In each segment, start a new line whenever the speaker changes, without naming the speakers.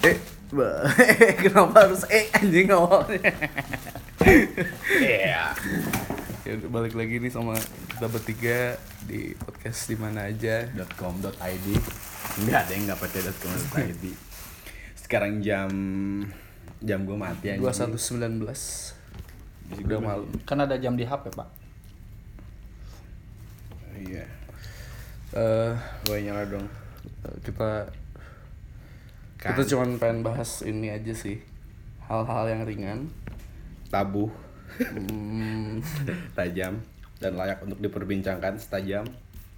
Eh, kenapa harus eh anjing awalnya?
Iya.
ya balik lagi nih sama kita bertiga di podcast di mana aja.
.com.id Enggak ada yang nggak pakai .com.id Sekarang jam jam gue mati anjing.
2119. Udah malam.
Kan ada jam di HP, Pak.
Iya.
Eh,
Gue nyala dong.
kita
Kan.
kita cuman pengen bahas ini aja sih. Hal-hal yang ringan.
Tabu,
Hmm,
tajam dan layak untuk diperbincangkan setajam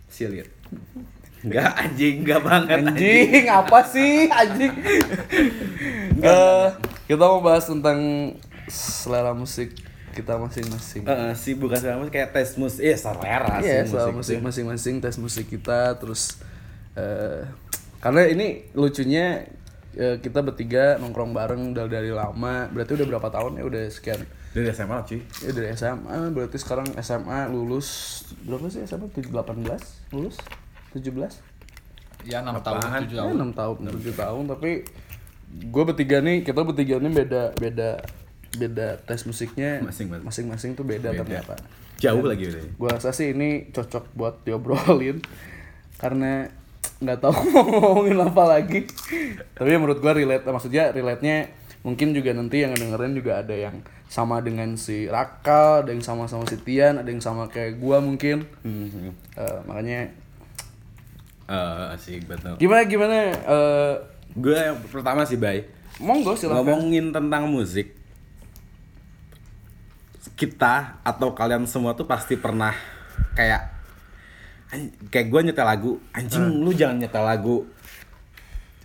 silit. Enggak anjing, enggak banget
anjing apa sih anjing? Eh, kita mau bahas tentang selera musik kita masing-masing.
Eh, sih bukan selera musik kayak tes musik. Iya, selera
Iya,
sih
selera musik masing-masing tes musik kita terus eh karena ini lucunya kita bertiga nongkrong bareng dari dari lama. Berarti udah berapa tahun ya? Udah sekian.
Dari SMA cuy.
Ya dari SMA, berarti sekarang SMA lulus berapa sih SMA? 18 lulus? 17?
Ya 6 tahun,
Apaan?
7
Ya,
tahun.
6 tahun, 7 tahun tapi gue bertiga nih, kita bertiga nih beda beda beda tes musiknya
Masing-masing.
masing-masing tuh beda,
Beda.
ternyata.
Jauh lagi udah.
Gue rasa sih ini cocok buat diobrolin karena nggak tahu mau ngomongin apa lagi. Tapi menurut gue relate, maksudnya relate-nya mungkin juga nanti yang dengerin juga ada yang sama dengan si Raka, ada yang sama sama si Tian, ada yang sama kayak gue mungkin.
Hmm.
Eh, makanya
Eh, asik betul.
gimana gimana eh
Gue yang pertama sih, Bay.
monggo silakan.
Ngomongin tentang musik. Kita atau kalian semua tuh pasti pernah kayak kayak gue nyetel lagu, anjing lu jangan nyetel lagu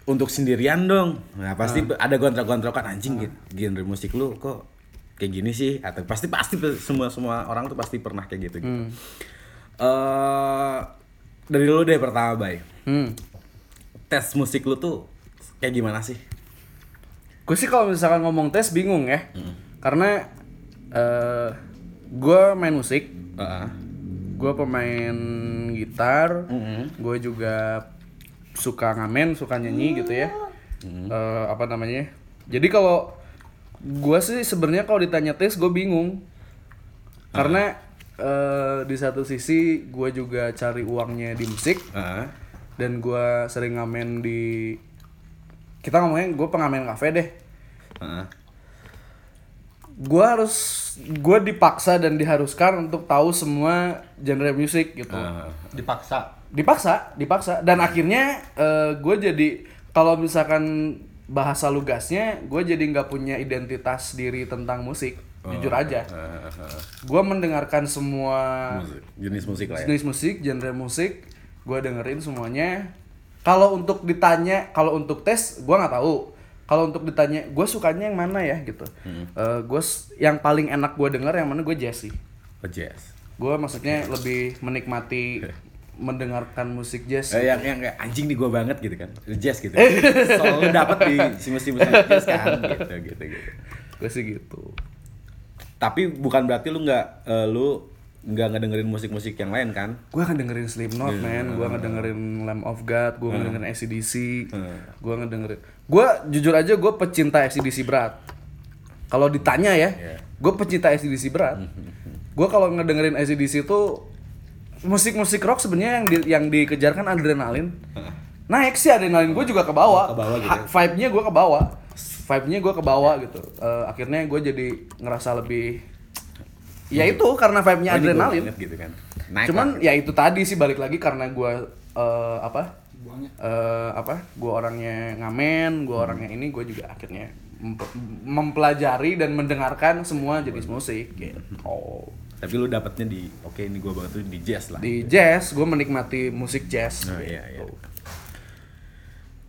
untuk sendirian dong. Nah, pasti ada gontrok-gontrokan anjing gitu. genre musik lu kok kayak gini sih atau pasti pasti semua semua orang tuh pasti pernah kayak gitu gitu. Eh, dari lu deh pertama, Bay.
Hmm.
Tes musik lu tuh kayak gimana sih?
Gue sih kalau misalkan ngomong tes bingung ya. Karena eh gue main musik,
Heeh.
Gue pemain gitar,
Mm-hmm.
gue juga suka ngamen, suka nyanyi gitu ya.
Mm-hmm.
Eh, apa namanya? Jadi kalau gue sih sebenarnya kalau ditanya tes gue bingung. Karena eh, di satu sisi gue juga cari uangnya di musik
Heeh.
dan gue sering ngamen di kita ngomongnya gue pengamen kafe deh.
Heeh.
Gue harus gue dipaksa dan diharuskan untuk tahu semua genre musik gitu
Heeh.
Dipaksa.
dipaksa dipaksa dan akhirnya gue jadi kalau misalkan bahasa lugasnya gue jadi nggak punya identitas diri tentang musik jujur aja
Heeh, heeh.
gue mendengarkan semua
Musik. Jenis musik lah ya.
jenis musik genre musik gue dengerin semuanya kalau untuk ditanya kalau untuk tes gue nggak tahu kalau untuk ditanya gue sukanya yang mana ya gitu gue yang paling enak gue denger yang mana gue jazz sih
Oh, jazz.
gue maksudnya lebih menikmati mendengarkan musik jazz
Eh, yang yang kayak anjing nih gua banget gitu kan. Jazz gitu. Selalu dapat di si musik musik jazz kan gitu gitu gitu.
gue sih gitu
Tapi bukan berarti lu nggak eh, lu nggak ngedengerin musik-musik yang lain kan?
gue akan dengerin Slipknot man gue ngedengerin Lamb of God gue ngedengerin ACDC gue ngedengerin gue jujur aja gue pecinta ACDC berat. Kalau ditanya ya
Iya.
gue pecinta ACDC berat. Gue kalau ngedengerin ACDC itu musik-musik rock sebenarnya yang di, yang dikejarkan adrenalin. Naik sih adrenalin gue juga ke bawah.
Ke bawah gitu
Ha- vibe-nya gue ke bawah. Vibe-nya gue ke bawah gitu. Eh, akhirnya gue jadi ngerasa lebih ya itu karena vibe-nya
Oh,
adrenalin
gitu kan. Naik
cuman
lah.
ya itu tadi sih balik lagi karena gue eh, apa
Buangnya.
eh, apa gue orangnya ngamen gue
Hmm.
orangnya ini gue juga akhirnya mempe- mempelajari dan mendengarkan semua jenis musik gitu
Tapi lu dapatnya di oke ini gua banget tuh di jazz lah.
di jazz gue menikmati musik jazz
Oh, iya,
gitu.
iya.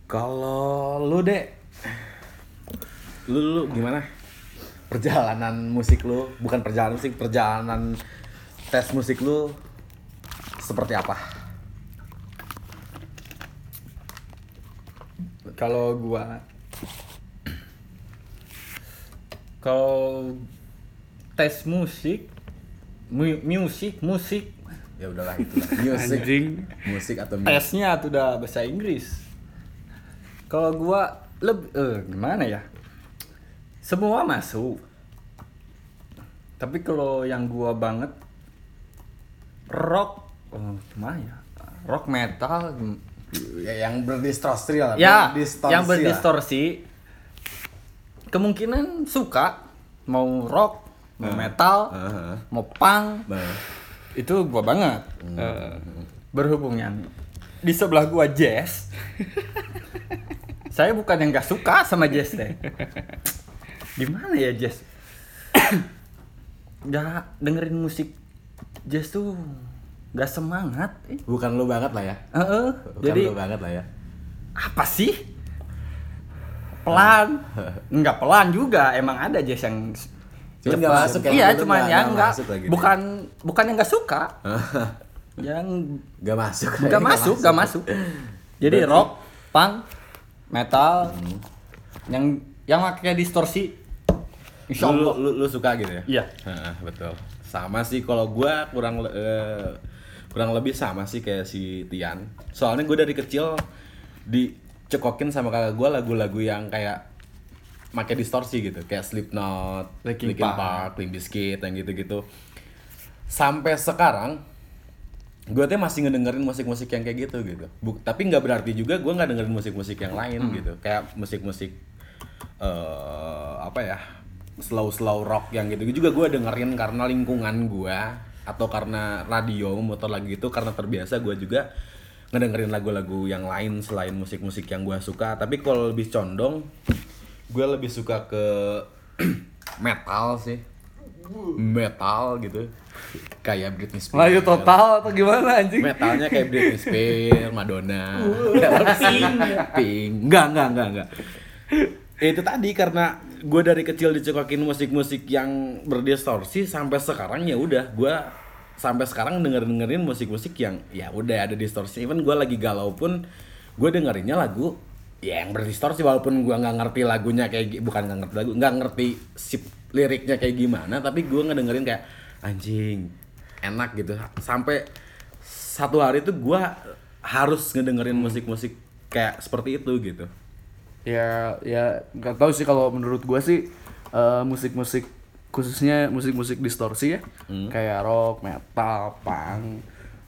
Kalau lu deh, lu, lu gimana? Perjalanan musik lu, bukan perjalanan musik, perjalanan tes musik lu seperti apa?
Kalau gua kalau tes musik mu- musik musik.
Ya udahlah itu Musik, musik atau music.
tesnya tuh udah bahasa Inggris. Kalau gua lebih eh, gimana ya semua masuk. Tapi kalau yang gua banget rock oh, gimana ya. Rock metal
Ya, yang berdistorsi lah.
ya
berdistorsi
yang
lah.
berdistorsi kemungkinan suka mau rock mau metal
Heeh.
mau punk.
Nah,
itu gua banget. Eh, berhubung yang di sebelah gua jazz saya bukan yang gak suka sama jazz deh gimana ya jazz gak dengerin musik jazz tuh gak semangat eh.
bukan lu banget lah ya.
Heeh,
Bukan
jadi
lu banget lah ya.
apa sih pelan nggak pelan juga emang ada jazz yang
Cuman nggak masuk ya,
iya cuman
nggak-
yang
nggak
nggak
lagi.
bukan bukan yang nggak suka yang
Gak masuk.
nggak masuk nggak masuk jadi rock punk metal yang yang pakai distorsi insya
lu,
Allah
lu, lu suka gitu ya?
Iya.
Heeh, betul. Sama sih kalau gua kurang eh, kurang lebih sama sih kayak si Tian. Soalnya gue dari kecil dicekokin sama kakak gua lagu-lagu yang kayak pakai distorsi gitu, kayak Slipknot,
Linkin
Linkin
Park.
Park, Limp Bizkit yang gitu-gitu. Sampai sekarang gue tuh masih ngedengerin musik-musik yang kayak gitu gitu. Buk- tapi nggak berarti juga gue nggak dengerin musik-musik yang lain gitu. Kayak musik-musik eh apa ya slow slow rock yang gitu juga gue dengerin karena lingkungan gue atau karena radio motor lagi itu karena terbiasa gue juga ngedengerin lagu-lagu yang lain selain musik-musik yang gue suka. Tapi kalau lebih condong gue lebih suka ke metal sih. Metal gitu. Kayak Britney Spears.
Melayu total atau gimana anjing?
metalnya kayak Britney Spears, Madonna, Pink, Pink, enggak enggak enggak enggak. Itu tadi karena gue dari kecil dicekokin musik-musik yang berdistorsi sampai sekarang ya udah. Gue sampai sekarang denger dengerin musik-musik yang ya udah ada distorsi. Even gue lagi galau pun gue dengerinnya lagu ya yang berdistorsi. Walaupun gue nggak ngerti lagunya kayak bukan nggak ngerti lagu nggak ngerti si liriknya kayak gimana tapi gue ngedengerin kayak anjing enak gitu. Sampai satu hari tuh gue harus ngedengerin musik-musik kayak seperti itu gitu
ya ya nggak tahu sih kalau menurut gua sih eh, musik-musik khususnya musik-musik distorsi ya. Kayak rock metal punk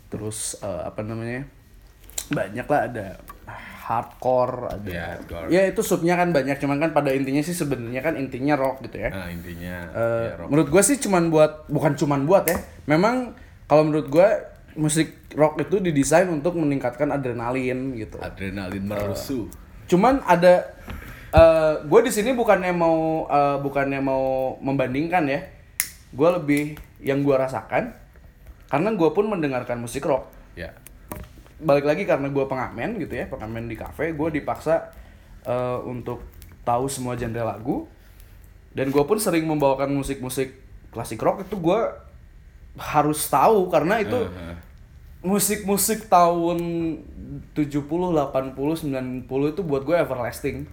terus eh, apa namanya banyak lah ada. Hardcore ada.
Ya, hardcore.
ya itu subnya kan banyak cuman kan pada intinya sih sebenarnya kan intinya rock gitu ya.
Nah intinya
Eh,
ya, rock.
menurut gue sih cuman buat bukan cuman buat ya. Memang kalau menurut gue musik rock itu didesain untuk meningkatkan adrenalin gitu.
Adrenalin merusuh
cuman ada eh gue di sini bukannya mau eh, bukannya mau membandingkan ya. Gue lebih yang gue rasakan karena gue pun mendengarkan musik rock.
Ya.
Balik lagi karena gue pengamen gitu ya pengamen di kafe gue dipaksa eh, untuk tahu semua genre lagu. Dan gue pun sering membawakan musik-musik klasik rock itu gue harus tahu karena itu
Heeh.
Musik-musik tahun 70, 80, 90 itu buat gue everlasting.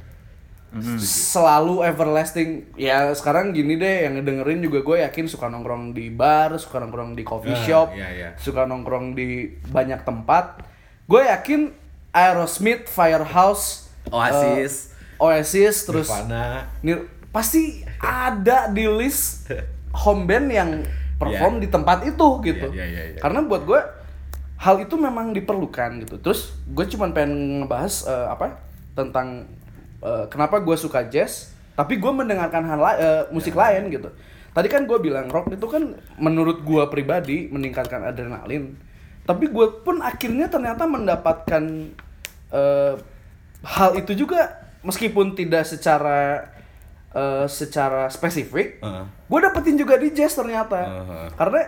Selalu everlasting. Ya sekarang gini deh yang ngedengerin juga gue yakin suka nongkrong di bar, suka nongkrong di coffee
Ah,
shop,
iya, iya.
suka nongkrong di banyak tempat. Gue yakin Aerosmith, Firehouse,
Oasis,
eh, Oasis terus
Nirvana.
Nir- pasti ada di list home band yang perform
Iya.
di tempat itu gitu.
Iya, iya, iya.
Karena buat gue hal itu memang diperlukan gitu. Terus gue cuman pengen ngebahas eh, apa tentang eh, kenapa gue suka jazz, tapi gue mendengarkan hal la- eh, musik
Iya.
lain gitu. Tadi kan gue bilang rock itu kan menurut gue pribadi meningkatkan adrenalin. Tapi gue pun akhirnya ternyata mendapatkan eh, hal itu juga meskipun tidak secara eh, secara spesifik,
Heeh.
gue dapetin juga di jazz ternyata.
Heeh.
Karena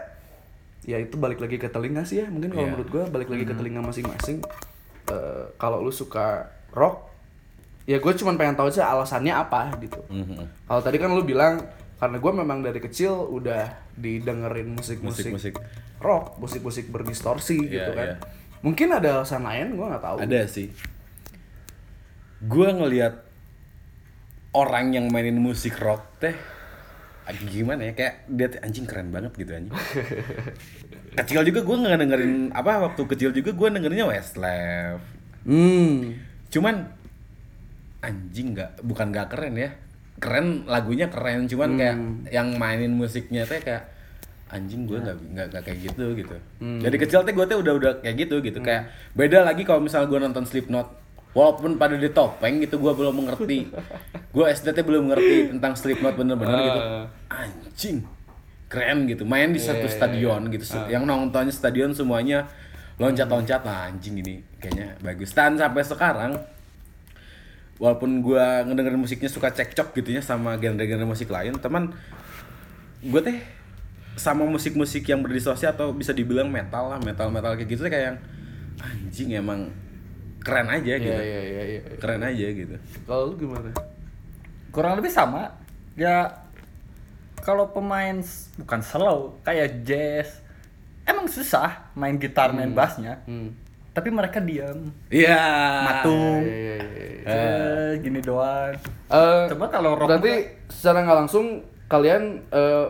ya itu balik lagi ke telinga sih ya. Mungkin kalau
Iya.
menurut gue balik lagi ke telinga masing-masing. Eh, kalau lu suka rock, ya gue cuma pengen tahu aja alasannya apa gitu.
Mhm.
Kalau tadi kan lu bilang karena gue memang dari kecil udah didengerin musik-musik rock, musik-musik berdistorsi
Iya,
gitu kan.
iya.
Mungkin ada alasan lain, gue nggak tahu.
Ada sih. Gua ngelihat orang yang mainin musik rock teh gimana ya? Kayak dia anjing keren banget gitu anjing. kecil juga gue nggak dengerin apa waktu kecil juga gue dengerinnya Westlife.
Hmm.
Cuman anjing nggak bukan nggak keren ya. Keren lagunya keren cuman kayak yang mainin musiknya teh kayak anjing gue nggak nggak nggak kayak gitu gitu. Dari kecil teh gue teh udah udah kayak gitu gitu. Kayak beda lagi kalau misalnya gue nonton Slipknot walaupun pada di topeng gitu gue belum mengerti. Gue SD teh belum mengerti tentang Slipknot bener-bener gitu. Anjing keren gitu. Main di satu stadion gitu. Yang nontonnya stadion semuanya loncat-loncat. Nah anjing ini kayaknya bagus. Dan sampai sekarang walaupun gua ngedengerin musiknya suka cekcok gitu ya sama genre-genre musik lain teman gue teh sama musik-musik yang berdistorsi atau bisa dibilang metal lah metal metal kayak gitu teh kayak yang anjing emang keren aja gitu.
Iya iya iya iya.
keren aja gitu.
Kalau lu gimana?
kurang lebih sama. Ya kalau pemain bukan slow kayak jazz. Emang susah main gitar main bassnya.
Hmm.
tapi mereka diam
iya.
Matung.
Iya iya iya.
eh, gini doang.
Eh,
coba kalau rock
berarti secara nggak langsung kalian eh,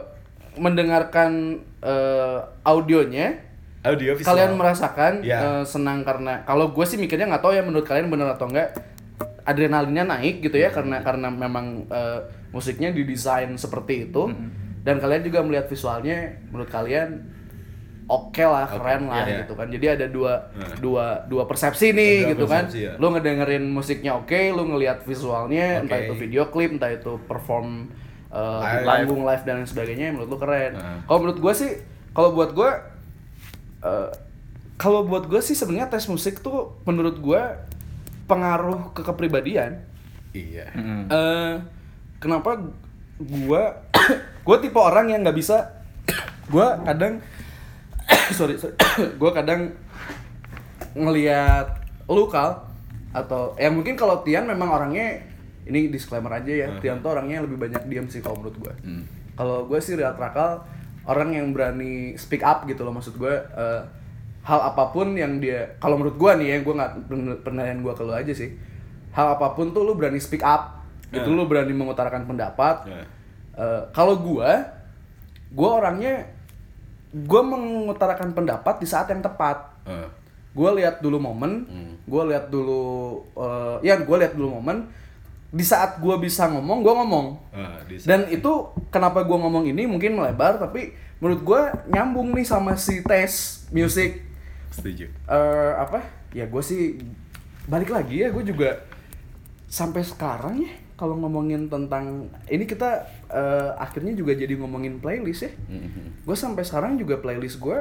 mendengarkan eh, audionya
audio visual
kalian merasakan
Iya.
eh, senang karena kalau gue sih mikirnya nggak tahu ya menurut kalian bener atau enggak adrenalinnya naik gitu ya karena karena memang eh, musiknya didesain seperti itu dan kalian juga melihat visualnya menurut kalian oke lah keren lah
iya, iya.
gitu kan jadi ada dua dua dua persepsi nih
Dua
gitu kan
persepsi, ya.
lu ngedengerin musiknya oke lu ngelihat visualnya entah
Oke.
itu video klip entah itu perform uh,
Live.
panggung live dan lain sebagainya menurut lu keren
Nah.
kalau menurut gue sih kalau buat gue uh, kalau buat gue sih sebenarnya tes musik tuh menurut gue pengaruh ke kepribadian.
Iya.
Mm.
Eh, kenapa gue gue tipe orang yang nggak bisa. Gue kadang sorry, sorry. Gue kadang ngelihat lu kal atau ya mungkin kalau Tian memang orangnya ini disclaimer aja ya Tian tuh orangnya lebih banyak diam sih kalau menurut gue
Hmm.
kalau gue sih lihat Rakal orang yang berani speak up gitu loh maksud gue eh, hal apa pun yang dia kalau menurut gue nih ya gue nggak pen- penilaian gue ke lu aja sih hal apa pun tuh lu berani speak up itu
Eh.
lu berani mengutarakan pendapat
Eh.
Eh, kalau gue gue orangnya gue mengutarakan pendapat di saat yang tepat
Eh.
gue lihat dulu momen
Hmm.
gue lihat dulu eh, ya gue lihat dulu momen di saat gue bisa ngomong gue ngomong.
Di-
dan itu kenapa gue ngomong ini mungkin melebar tapi menurut gue nyambung nih sama si tes musik
setuju.
Eh apa? Ya gue sih balik lagi ya gue juga sampai sekarang ya kalau ngomongin tentang ini kita eh, akhirnya juga jadi ngomongin playlist ya.
Mhm.
gue sampai sekarang juga playlist gue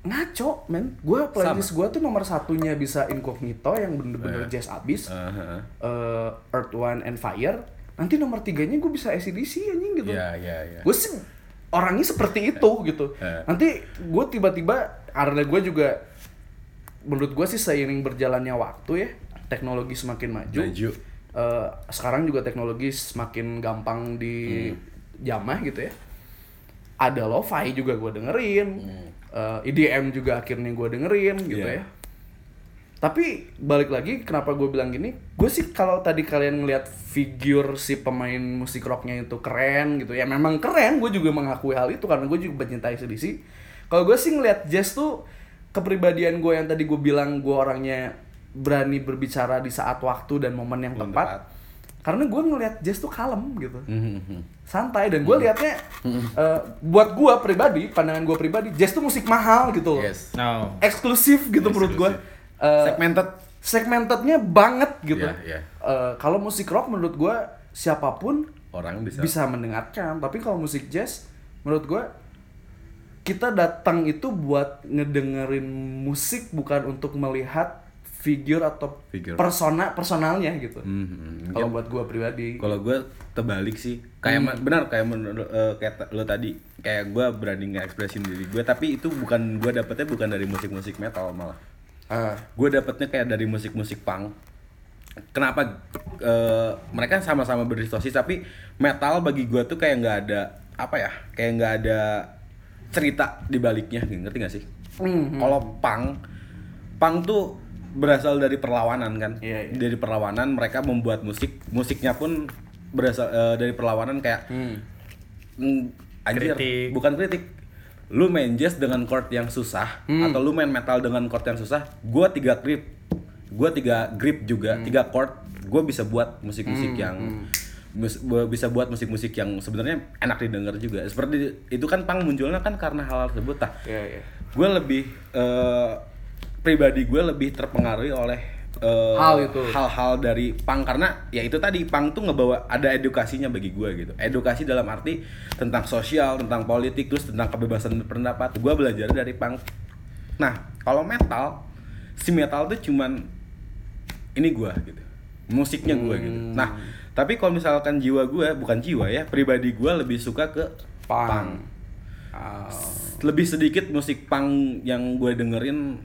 ngaco men. Gue playlist gue tuh nomor satunya bisa incognito yang bener-bener jazz abis.
Eh, eh.
eh, Earth One and Fire. Nanti nomor tiganya gue bisa ACDC anjing gitu.
Iya, iya, iya.
gue sih orangnya seperti itu gitu.
Eh.
nanti gue tiba-tiba karena gue juga menurut gue sih seiring berjalannya waktu ya teknologi semakin maju,
Maju.
Eh, sekarang juga teknologi semakin gampang di jamah gitu ya. Ada lo-fi juga gue dengerin Eh, EDM juga akhirnya gue dengerin gitu
Iya.
ya tapi balik lagi kenapa gue bilang gini gue sih kalau tadi kalian ngelihat figur si pemain musik rocknya itu keren gitu ya memang keren gue juga mengakui hal itu karena gue juga mencintai sedisi kalau gue sih ngelihat jazz tuh kepribadian gue yang tadi gue bilang gue orangnya berani berbicara di saat waktu dan momen yang tepat
tepat.
Karena gue ngelihat jazz tuh kalem gitu
Mhm.
santai dan gue liatnya eh, buat gue pribadi pandangan gue pribadi jazz tuh musik mahal gitu loh
Yes.
no
eksklusif gitu menurut gue
Eksklusif. Segmented.
segmentednya banget gitu
Iya, iya.
Eh, kalau musik rock menurut gue siapa pun
Orang bisa.
bisa mendengarkan tapi kalau musik jazz menurut gue kita datang itu buat ngedengerin musik bukan untuk melihat figur atau
Figur.
persona personalnya gitu
Mhm.
kalau buat gue pribadi
Kalau gue terbalik sih, kayak ma- benar kayak menurut eh, kayak lo tadi, kayak gue berani nge-ekspresin diri gue, tapi itu bukan gue dapetnya bukan dari musik-musik metal malah.
Ah,
Gue dapetnya kayak dari musik-musik punk. Kenapa eh, mereka sama-sama berdistorsi, tapi metal bagi gue tuh kayak nggak ada apa ya, kayak nggak ada cerita di baliknya, ngerti gak sih?
Mhm.
Kalau punk, punk tuh berasal dari perlawanan kan,
Iya, iya.
dari perlawanan mereka membuat musik, musiknya pun berasal eh, dari perlawanan kayak
hmm.
mm, anjir,
Kritik.
bukan kritik. Lu main jazz dengan chord yang susah
Hmm.
atau lu main metal dengan chord yang susah, gua tiga grip. Gua tiga grip juga,
Hmm.
tiga chord. gue bisa buat musik-musik yang mus- gua bisa buat musik-musik yang sebenarnya enak didengar juga seperti itu kan pang munculnya kan karena hal tersebut tah
Iya, iya.
gue lebih eh, pribadi gue lebih terpengaruhi oleh eh,
Hal itu.
hal-hal dari pang. Karena ya itu tadi pang tuh ngebawa ada edukasinya bagi gue gitu. Edukasi dalam arti tentang sosial tentang politik terus tentang kebebasan berpendapat. Gue belajar dari pang. Nah kalau metal si metal tuh cuman ini gue gitu. Musiknya gue gitu.
Hmm.
nah tapi kalau misalkan jiwa gue bukan jiwa ya pribadi gue lebih suka ke
Punk.
punk
Ah,
lebih sedikit musik punk yang gue dengerin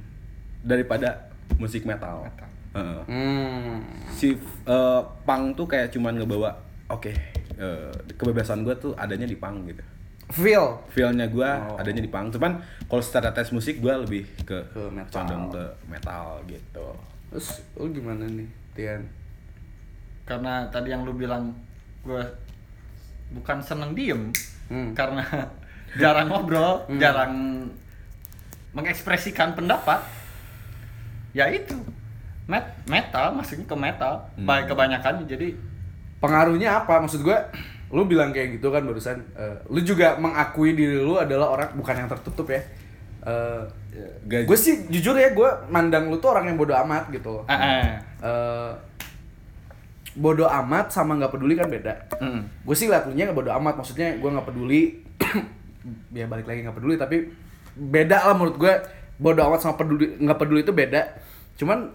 daripada musik metal. Heeh.
hmm.
Si eh, punk tuh kayak cuman ngebawa oke eh, kebebasan gue tuh adanya di punk gitu.
Feel.
Feelnya gue
Oh.
adanya di punk. Cuman kalau secara tes musik gue lebih ke,
Ke metal.
condong ke metal gitu.
Terus lu gimana nih, Tian?
Karena tadi yang lu bilang gue bukan seneng diem,
Hmm.
karena jarang ngobrol, jarang mengekspresikan pendapat. Ya itu, Met metal, maksudnya ke metal, baik kebanyakan jadi
Pengaruhnya apa? Maksud gue, lu bilang kayak gitu kan barusan. eh, lu juga mengakui diri lu adalah orang bukan yang tertutup ya.
Gak-
gue sih jujur ya, gue mandang lu tuh orang yang bodoh amat gitu.
ah, ah.
Eh, bodoh amat sama nggak peduli kan beda.
Mm.
Gue sih liat lu nya nggak bodoh amat, maksudnya gue nggak peduli. ya balik lagi nggak peduli, tapi beda lah menurut gue. Bodoh amat sama peduli nggak peduli itu beda. Cuman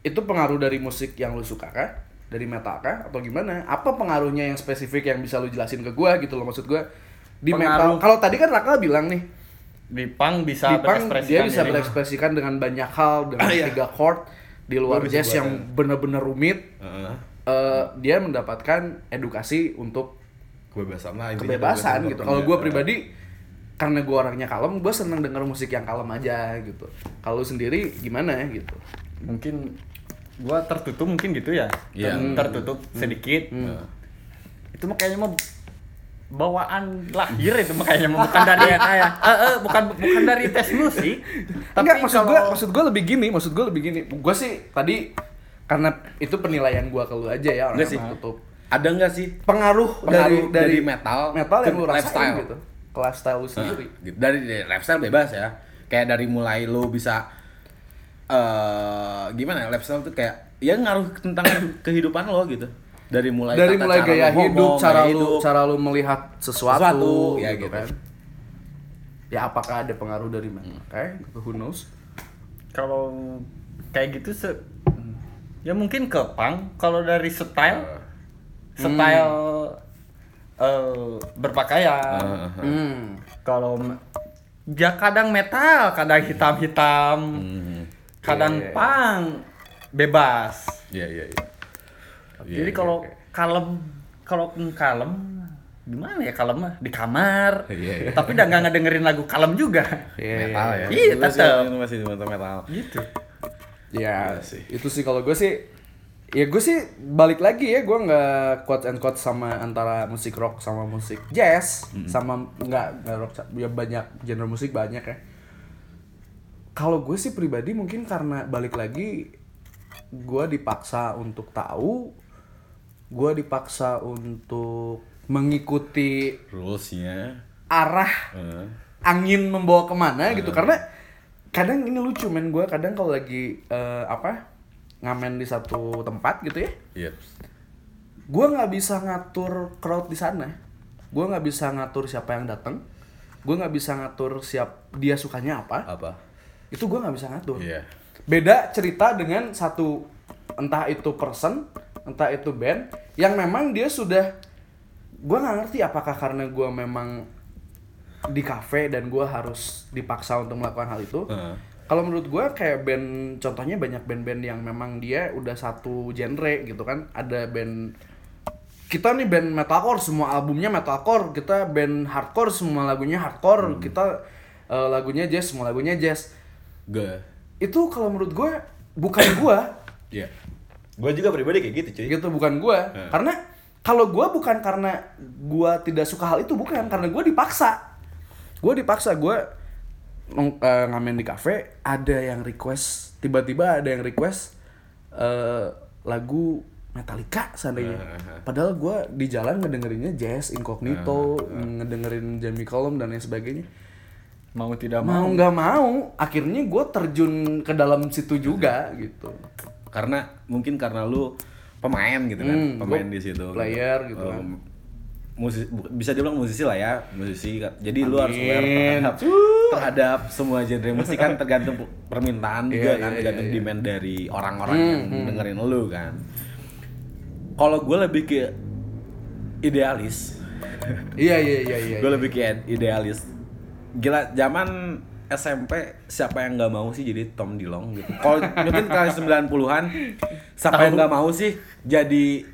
itu pengaruh dari musik yang lu suka kah? Dari metal kah? Atau gimana? Apa pengaruhnya yang spesifik yang bisa lu jelasin ke gue gitu loh maksud gue? Di metal.
Pengaruh.
Kalau tadi kan Raka bilang nih,
di punk bisa
di punk dia bisa berekspresikan dengan banyak hal dengan
Ah, iya.
tiga chord di luar
Gua bisa
jazz yang
ya.
bener-bener rumit
Heeh.
eh, dia mendapatkan edukasi untuk
kebebasan lah intinya
kebebasan gitu. Kalau gue
berpendapat.
pribadi karena gue orangnya kalem, gue seneng denger musik yang kalem aja gitu. Kalau sendiri gimana gitu?
mungkin gua tertutup mungkin gitu ya
Iya.
Ter- tertutup sedikit
Heeh.
itu mah kayaknya mah bawaan lahir itu mah bukan dari ya bukan bukan dari tes musik tapi
Enggak, maksud gue
kalau-
maksud gue lebih gini, maksud gue lebih gini. Gue sih tadi karena itu penilaian gue ke lu aja ya orang
sih.
tertutup.
ada nggak sih
Pengaruh,
Pengaruh
dari,
dari metal
metal yang
ke
lu rasain
lifestyle.
gitu. Lifestyle lu
Nah,
sendiri.
gitu. dari, dari lifestyle bebas ya kayak dari mulai lo bisa eh gimana ya lifestyle tuh kayak ya ngaruh tentang kehidupan lo gitu dari mulai
dari
tata
mulai
cara
gaya
lo ngomong,
hidup, cara
gaya
lu
hidup.
cara lu melihat sesuatu,
Sesuatu, ya
gitu,
gitu.
kan. Ya apakah ada pengaruh dari mana? Kayak who knows?
kalau kayak gitu se ya mungkin ke punk kalau dari style style eh, berpakaian
Heeh.
Hmm.
kalau me- ya kadang metal kadang hitam-hitam
Hmm.
kadang
Iya, iya.
punk bebas
Iya iya iya. Iya,
jadi
iya,
kalau
iya.
kalem kalau kalem gimana ya kalem mah di kamar
Iya, iya.
tapi udah nggak ngedengerin lagu kalem juga
Iya,
metal ya.
Iya,
itu masih metal metal.
gitu
Ya,
Iya sih.
itu sih kalau gue sih ya gue sih balik lagi ya gue nggak quote and quote sama antara musik rock sama musik jazz. Sama nggak rock ya banyak genre musik banyak ya. Kalau gue sih pribadi mungkin karena balik lagi gue dipaksa untuk tahu gue dipaksa untuk mengikuti
Rulesnya.
arah
Heeh.
angin membawa ke mana gitu. Karena kadang ini lucu men gue kadang kalau lagi eh, apa ngamen di satu tempat gitu ya
Iya.
gue nggak bisa ngatur crowd di sana gue nggak bisa ngatur siapa yang datang gue nggak bisa ngatur siap dia sukanya apa
Apa?
itu gue nggak bisa ngatur
Iya.
beda cerita dengan satu entah itu person entah itu band yang memang dia sudah gue nggak ngerti apakah karena gue memang di cafe dan gue harus dipaksa untuk melakukan hal itu
Heeh.
Kalau menurut gue kayak band contohnya banyak band-band yang memang dia udah satu genre gitu kan. Ada band kita nih band metalcore semua albumnya metalcore kita band hardcore semua lagunya hardcore kita eh, lagunya jazz semua lagunya jazz.
Gue.
itu kalau menurut gue bukan gue
Iya. Gue juga pribadi kayak gitu, cuy.
gitu bukan gue karena kalau gue bukan karena gue tidak suka hal itu bukan. Karena gue dipaksa. Gue dipaksa gue eh, ngamen di kafe ada yang request tiba-tiba ada yang request eh, lagu Metallica seandainya. Padahal gue di jalan ngedengerinnya jazz, incognito, ngedengerin Jamie Cullum dan lain sebagainya.
Mau tidak
Mau
mau.
nggak mau, akhirnya gue terjun ke dalam situ juga gitu.
karena mungkin karena lu pemain gitu kan
Hmm,
pemain di situ
player gitu kan.
Musisi bisa dibilang musisi lah ya musisi. Jadi lu harus aware
Amin.
terhadap, terhadap semua genre musik kan tergantung permintaan juga
Iya,
kan
iya,
tergantung
iya, iya.
demand dari orang-orang yang dengerin lu kan. Kalau gue lebih ke idealis.
Iya iya iya iya.
gue lebih ke idealis. Gila zaman SMP siapa yang nggak mau sih jadi Tom Dilong gitu? Kalau mungkin tahun 90-an siapa yang nggak mau sih jadi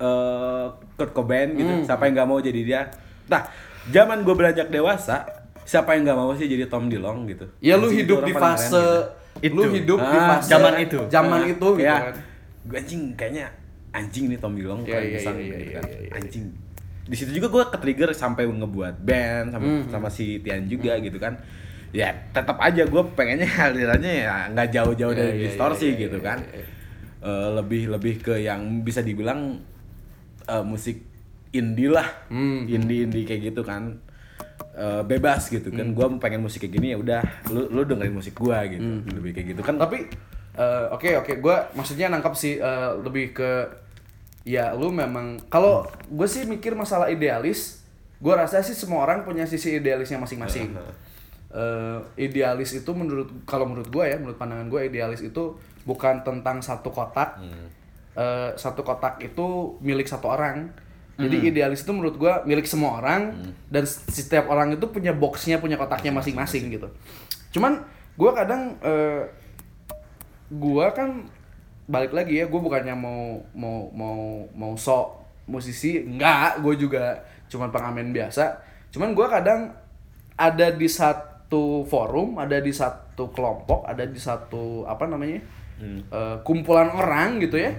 eh, Kurt Cobain gitu siapa yang nggak mau jadi dia nah zaman gue beranjak dewasa siapa yang nggak mau sih jadi Tom Dilong gitu
Ya lu hidup di
keren
fase
gitu.
lu
Itu.
hidup di
Ah,
fase
zaman itu.
Zaman
Ah,
itu gitu
ya.
kan.
Gue anjing kayaknya anjing nih Tom Dilong
Iya,
keren
iya,
pisan
iya,
gitu
iya,
kan.
iya, iya.
Anjing. Di situ juga gue ke-trigger sampai ngebuat band sama
Hmm.
sama si Tian juga gitu kan. Ya tetap aja gue pengennya alirannya ya nggak jauh-jauh
Iya,
dari
iya,
distorsi
iya, iya,
gitu
iya,
kan.
iya.
Eh, lebih lebih ke yang bisa dibilang eh, musik indie lah,
Hmm.
indie indie kayak gitu kan. Eh, bebas gitu
Hmm.
kan, gue pengen musik kayak gini ya udah, lu lu dengerin musik gue gitu,
Hmm.
lebih kayak gitu kan.
Tapi eh, oke oke gue maksudnya nangkap sih eh, lebih ke ya lu memang kalau gue sih mikir masalah idealis gue rasa sih semua orang punya sisi idealisnya masing-masing Eh, idealis itu menurut kalau menurut gue ya menurut pandangan gue idealis itu bukan tentang satu kotak Eh, satu kotak itu milik satu orang. Jadi idealis itu menurut gue milik semua orang dan setiap orang itu punya boxnya punya kotaknya masing-masing. gitu. Cuman gue kadang eh, gua kan balik lagi ya gue bukannya mau mau mau mau sok musisi enggak gue juga cuman pengamen biasa. Cuman gua kadang ada di satu forum ada di satu kelompok ada di satu apa namanya eh, kumpulan orang gitu ya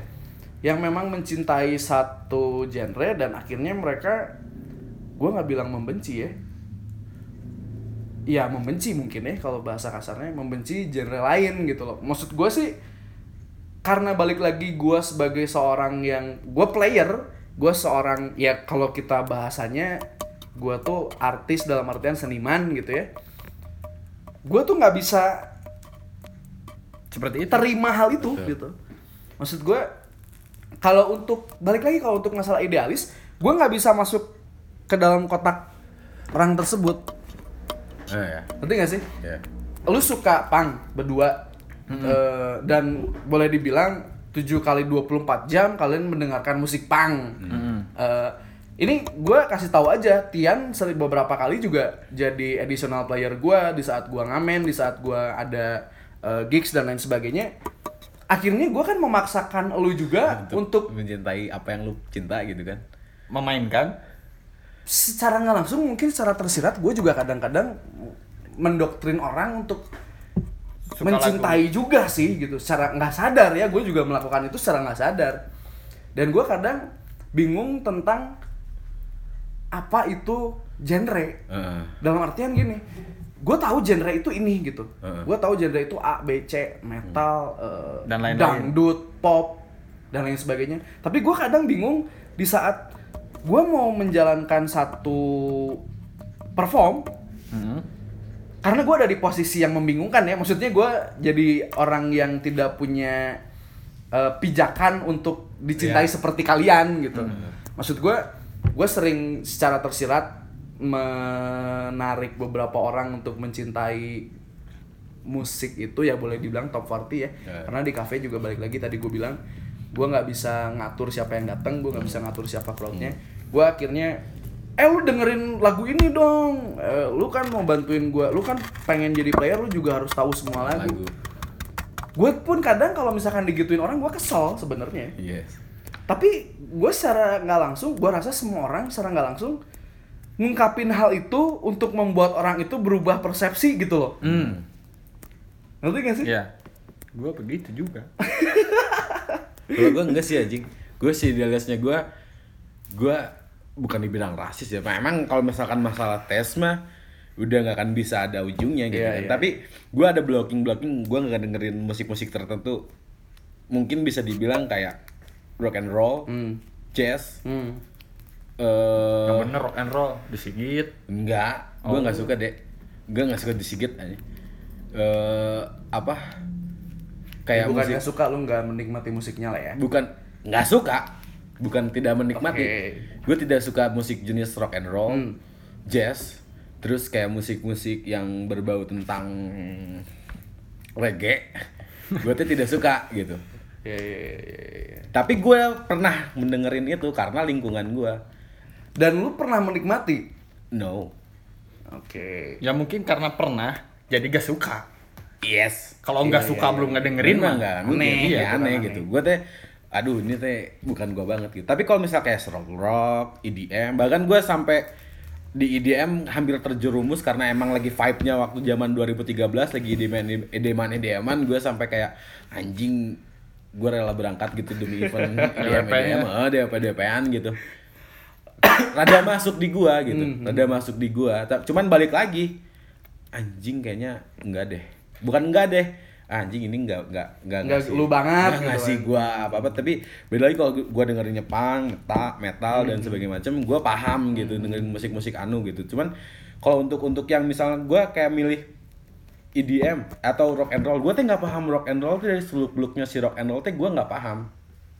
yang memang mencintai satu genre dan akhirnya mereka gua nggak bilang membenci ya. Ya membenci mungkin ya kalau bahasa kasarnya membenci genre lain gitu loh. Maksud gue sih karena balik lagi gue sebagai seorang yang gue player gue seorang ya kalau kita bahasanya gue tuh artis dalam artian seniman gitu ya. Gue tuh nggak bisa
Seperti itu.
terima hal itu gitu. Maksud gue kalau untuk balik lagi kalau untuk masalah idealis gue nggak bisa masuk ke dalam kotak orang tersebut.
Eh, ya.
ngerti gak sih?
Ya.
lu suka pang berdua eh, dan boleh dibilang 7 kali 24 jam kalian mendengarkan musik pang Eh, ini gue kasih tahu aja Tian sering beberapa kali juga jadi additional player gue di saat gue ngamen di saat gue ada eh, gigs dan lain sebagainya akhirnya gue kan memaksakan lu juga untuk
mencintai apa yang lu cinta gitu kan.
Memainkan.
secara nggak langsung mungkin secara tersirat gue juga kadang-kadang mendoktrin orang untuk
Suka
mencintai juga sih gitu. Secara nggak sadar ya gue juga melakukan itu secara nggak sadar. Dan gue kadang bingung tentang apa itu genre.
Heeh.
dalam artian gini gue tahu genre itu ini gitu
Heeh.
gue tahu genre itu A B C metal eh,
Dan lain-lain.
dangdut pop dan lain sebagainya tapi gue kadang bingung di saat gue mau menjalankan satu perform
Hmm.
karena gue ada di posisi yang membingungkan ya maksudnya gue jadi orang yang tidak punya eh, pijakan untuk dicintai
Iya.
seperti kalian gitu maksud gue gue sering secara tersirat menarik beberapa orang untuk mencintai musik itu ya boleh dibilang top 40 ya.
Ya.
karena di cafe juga balik lagi tadi gue bilang gue nggak bisa ngatur siapa yang datang gue nggak bisa ngatur siapa crowdnya. Gue akhirnya eh lu dengerin lagu ini dong. Eh, lu kan mau bantuin gue lu kan pengen jadi player lu juga harus tahu semua lagu,
lagu.
Gue pun kadang kalau misalkan digituin orang gue kesel sebenarnya.
Yes
tapi gue secara nggak langsung gue rasa semua orang secara nggak langsung ngungkapin hal itu untuk membuat orang itu berubah persepsi gitu loh
Hmm.
ngerti gak sih
Ya. Gua begitu juga.
kalau gue enggak sih anjing gue sih idealisnya gue gue bukan dibilang rasis ya memang kalau misalkan masalah tes mah udah nggak akan bisa ada ujungnya gitu
Iya,
kan
iya.
tapi gue ada blocking blocking gue nggak dengerin musik musik tertentu mungkin bisa dibilang kayak rock and roll,
Hmm.
jazz.
Hmm.
Eh
Yang bener rock and roll disigit.
enggak, gue nggak suka deh. Gue nggak suka disigit aja. Eh apa?
Ya,
Kayak
bukan
musik
nggak suka lu nggak menikmati musiknya lah ya.
bukan nggak suka bukan tidak menikmati
Oke.
gue tidak suka musik jenis rock and roll
Hmm.
jazz terus kayak musik-musik yang berbau tentang reggae gue tuh tidak suka gitu
Ya, ya, ya, ya, ya.
tapi gue pernah mendengerin itu karena lingkungan gue
Dan lu pernah menikmati?
no
Oke.
Ya mungkin karena pernah jadi gak suka.
yes
Kalau nggak suka belum ngedengerin mah
nggak
aneh,
aneh
gitu
ya
kan,
aneh
aneh.
gitu gue teh aduh ini teh bukan gue banget gitu tapi kalau misal kayak rock rock EDM bahkan gue sampai di EDM hampir terjerumus karena emang lagi vibe-nya waktu zaman 2013 lagi EDM EDM EDM gue sampai kayak anjing gue rela berangkat gitu demi event EDM. EDM oh DP DP-an gitu rada masuk di gua gitu.
Hmm,
rada masuk di gua. Cuman balik lagi anjing kayaknya enggak deh. Bukan enggak deh. Anjing ini enggak enggak enggak
Enggak lu banget
enggak
gitu
ngasih
kan.
gua apa apa tapi beda lagi kalau gua dengerinnya punk metal metal dan
Hmm.
sebagainya macam gua paham gitu dengerin musik musik anu gitu. Cuman kalau untuk untuk yang misalnya gua kayak milih EDM atau rock and roll, gua tuh nggak paham rock and roll tuh dari seluk beluknya si rock and roll tuh gua nggak paham,